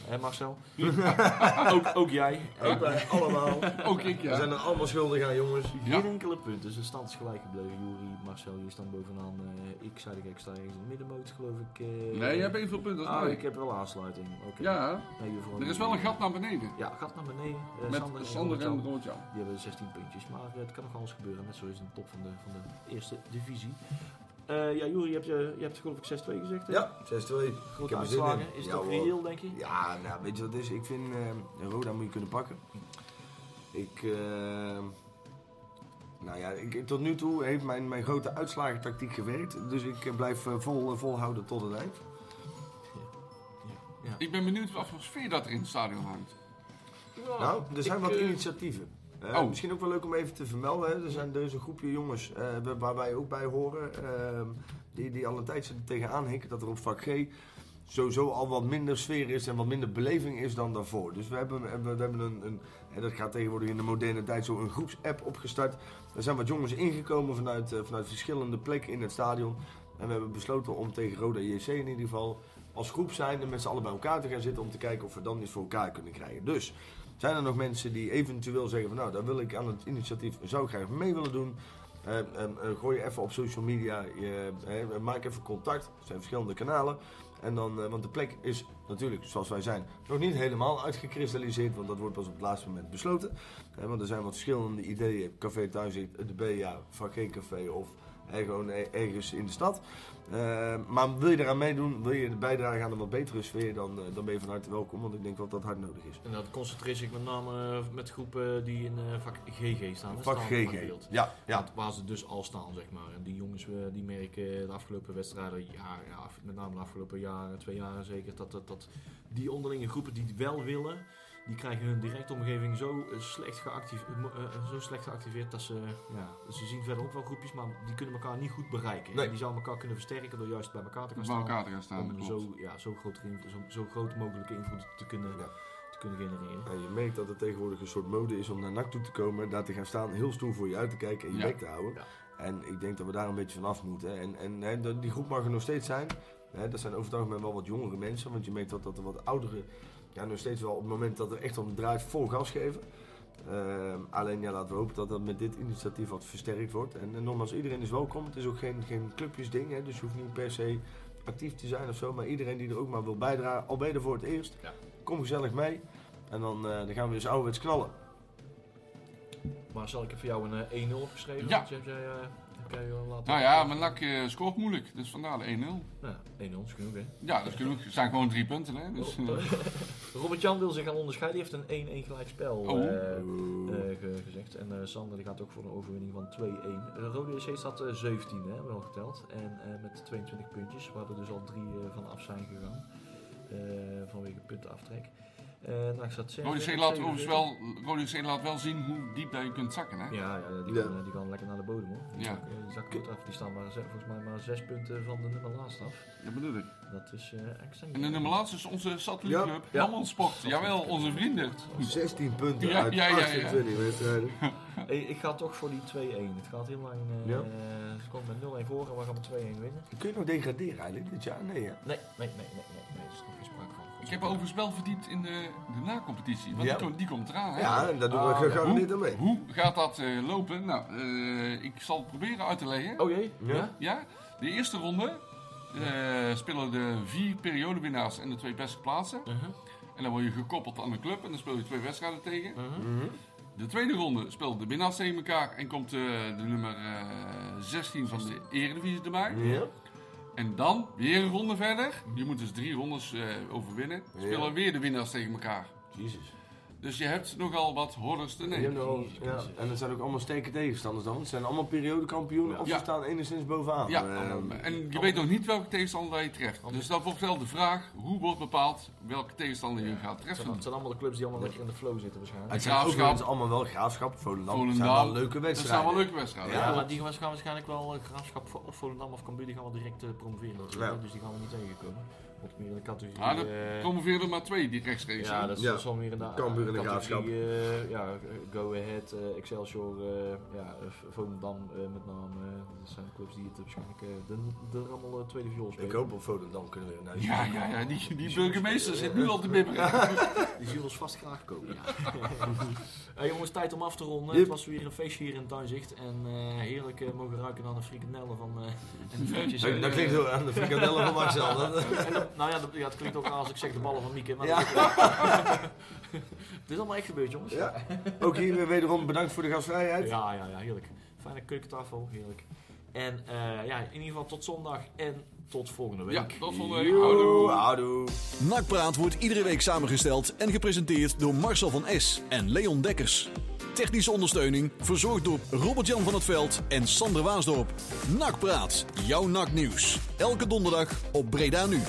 Hé Marcel? ook, ook jij. Ook wij, allemaal. Ook ik, We ja. zijn er allemaal schuldig aan, jongens. Ja. Geen enkele punt. Dus de stand is gelijk gebleven. Juri, Marcel, je staat bovenaan. Eh, ik zei dat ik sta ergens in de middenmoot, geloof ik. Eh. Nee, je hebt evenveel punten als Ah, mij. ik heb wel aansluiting. Oké. Ja, Nee, er is wel een gat naar beneden. Ja, gat naar beneden. Eh, Met Sander en Sander en. Roodjan. Die hebben 16 puntjes, maar eh, het kan nog alles gebeuren. Net zoals in de top van de, van de eerste divisie. Eh, ja, Juri, je hebt, je, je hebt geloof ik 6-2 gezegd. Hè? Ja, 6 2. Grote uitslagen. Is het ook reëel, denk je? Ja, nou, weet je wat het is? Ik vind eh Roda moet je kunnen pakken. Ik, eh, nou ja, ik, tot nu toe heeft mijn, mijn grote uitslagentactiek gewerkt. Dus ik eh, blijf eh, vol, eh, volhouden tot het eind. Ik ben benieuwd wat voor sfeer dat er in het stadion hangt. Ja, Nou, er zijn ik, wat initiatieven. Eh, Oh. Misschien ook wel leuk om even te vermelden. Hè. Er, zijn, er is een groepje jongens eh, waar wij ook bij horen. eh, die, die al een tijdje er tegenaan hikken dat er op vak G sowieso al wat minder sfeer is en wat minder beleving is dan daarvoor. Dus we hebben, we hebben, een, een, en dat gaat tegenwoordig in de moderne tijd zo een groepsapp opgestart. Er zijn wat jongens ingekomen vanuit, eh, vanuit verschillende plekken in het stadion. En we hebben besloten om tegen Roda JC in ieder geval als groep zijn en met z'n allen bij elkaar te gaan zitten om te kijken of we dan iets voor elkaar kunnen krijgen. Dus zijn er nog mensen die eventueel zeggen van nou, daar wil ik aan het initiatief, zou ik graag mee willen doen. Eh, eh, gooi even op social media, maak even contact. Er zijn verschillende kanalen. En dan, eh, want de plek is natuurlijk, zoals wij zijn, nog niet helemaal uitgekristalliseerd. Want dat wordt pas op het laatste moment besloten. Want er zijn wat verschillende ideeën. Café Thuis, de BA, Vak G Café of En gewoon e- ergens in de stad. Eh, maar wil je eraan meedoen, wil je bijdragen aan een wat betere sfeer, dan, eh, dan ben je van harte welkom. Want ik denk dat dat hard nodig is. En dat concentreert zich met name eh, met groepen die in eh, vak GG staan. Vak GG. Ja, ja. Waar ze dus al staan, zeg maar. En die jongens die merken de afgelopen wedstrijden, ja, ja, met name de afgelopen jaren, twee jaren zeker, dat, dat, dat die onderlinge groepen die het wel willen, die krijgen hun directe omgeving zo, eh, slecht, geactief, eh, eh, zo slecht geactiveerd dat ze, ja, ze zien verder ook wel groepjes, maar die kunnen elkaar niet goed bereiken. Nee. En die zouden elkaar kunnen versterken door juist bij elkaar te gaan Bij staan. elkaar te gaan staan, om zo, ja, zo, groot, zo, zo groot mogelijke invloed te kunnen, Ja. te kunnen genereren. En je merkt dat het tegenwoordig een soort mode is om naar NAC toe te komen, daar te gaan staan, heel stoer voor je uit te kijken en je Ja. bek te houden. Ja. En ik denk dat we daar een beetje van af moeten. En, en die groep mag er nog steeds zijn. Hè, dat zijn over het algemeen wel wat jongere mensen, want je merkt dat, dat er wat ouderen ja, nog steeds wel op het moment dat er echt om draait vol gas geven. Ehm, alleen ja, laten we hopen dat dat met dit initiatief wat versterkt wordt. En, en nogmaals, iedereen is welkom. Het is ook geen, geen clubjesding, hè, dus je hoeft niet per se actief te zijn of zo. Maar iedereen die er ook maar wil bijdragen, al ben je er voor het eerst, Ja. kom gezellig mee. En dan, eh, dan gaan we dus ouderwets knallen. Maar zal ik er voor jou een eh, 1-0 opgeschreven? Ja. Want je hebt jij, eh, eh, laten Nou ja, mijn NAC eh, scoort moeilijk, dus vandaar de 1-0. Nou, 1-0 is genoeg, hè? Ja, dat is genoeg. Het zijn gewoon drie punten, hè. Dus, eh, Robert Jan wil zich gaan onderscheiden. Die heeft een 1-1 gelijk spel Oh. eh, eh, ge- gezegd. En eh, Sander die gaat ook voor een overwinning van 2-1. De Rode JC staat eh, 17, hè, wel geteld. En eh, met 22 puntjes, waar er dus al drie eh, van af zijn gegaan. Eh, vanwege puntenaftrek. Eh nou, ik zat Rode overigens wel, Rode laat wel zien hoe diep dat je kunt zakken, hè. Ja, ja, die, Ja. Kan, eh, die kan lekker naar de bodem hoor. Die Ja. zak, eh, goed af. Die staan maar, volgens mij maar 6 punten van de nummer laatst af. Dat bedoel ik. Dat is eh extreem. En de nummer laatste is onze satellietclub, Ja. Hammond Sport. Jawel, onze vrienden. 16 punten Ja, uit ja, ja, ja. 28 wedstrijden. Hey, ik ga toch voor die 2-1. Het gaat heel lang. eh Ja. Ze komt met 0-1 voor en we gaan met 2-1 winnen. Kun je nog degraderen eigenlijk dit jaar? Nee, hè? Nee, nee, nee, nee, nee, nee. Er is nog geen sprake. Ik heb overigens wel verdiend in de, de na-competitie, want Ja. die, komt, die komt eraan, hè. Ja, en daar doen we Ah, gegarandeerd aan mee. Hoe gaat dat eh, lopen? Nou, eh, ik zal het proberen uit te leggen. Oh jee? Ja. Ja? De eerste ronde eh, spelen de vier periodewinnaars en de twee beste plaatsen. Uh-huh. En dan word je gekoppeld aan de club en dan speel je twee wedstrijden tegen. Uh-huh. De tweede ronde speelt de winnaars tegen elkaar en komt eh, de nummer eh, 16 van de Eredivisie erbij. Ja. En dan weer een ronde verder. Je moet dus drie rondes eh, overwinnen. Spelen weer de winnaars tegen elkaar. Jezus. Dus je hebt nogal wat hordes te Je nemen. hebt nogal- ja. En dat zijn ook allemaal sterke tegenstanders dan. Het zijn allemaal periodekampioenen of Ja. ze staan enigszins bovenaan. Ja, Ehm, en je weet nog niet welke tegenstander je treft. Dus dat wordt wel de vraag, hoe wordt bepaald welke tegenstander je gaat Het zijn, treffen. het zijn allemaal de clubs die allemaal lekker in de flow zitten waarschijnlijk. het zijn Graafschap. allemaal wel graafschap, Volendam. Het Volendam. zijn wel leuke Dat wedstrijden. zijn wel leuke wedstrijden. Ja, Ja. maar die gaan waarschijnlijk wel eh, Graafschap of Volendam of Cambuur, die gaan wel direct eh, promoveren. Dus die gaan we niet tegenkomen. Want meer in de categorie... Ah, er maar twee die rechtstreeks. Ja, dat is Ja. wel meer in de Cambuur en de categorie, eh, ja, Go Ahead, eh, Excelsior, eh, ja, Volendam eh, met name. eh, dat zijn de clubs die het waarschijnlijk eh, de, de allemaal tweede viool spelen. Ik hoop op Volendam kunnen we een huis Ja, ja, ja, die, die burgemeester zit nu al te bibberen. Die zullen ons vast graag kopen, ja. hey, jongens, tijd om af te ronden. Yep. Het was weer een feestje hier in Tuinzicht. En eh, heerlijk mogen ruiken aan de frikandellen van... eh en de. Dat, dat klinkt zo aan de frikandellen van Marcel. En nou ja, dat, ja, het klinkt ook als ik zeg de ballen van Mieke. Maar Ja. het is allemaal echt gebeurd, jongens. ja. Ook hier weer wederom bedankt voor de gastvrijheid. Ja, ja, ja, heerlijk. Fijne keukentafel, heerlijk. En eh, ja, in ieder geval tot zondag en tot volgende week. Ja, tot volgende week. Houdoe. houdoe. Nakpraat wordt iedere week samengesteld en gepresenteerd door Marcel van S. en Leon Dekkers. Technische ondersteuning verzorgd door Robert-Jan van het Veld en Sander Waasdorp. Nakpraat, jouw naknieuws. Elke donderdag op Breda Nu.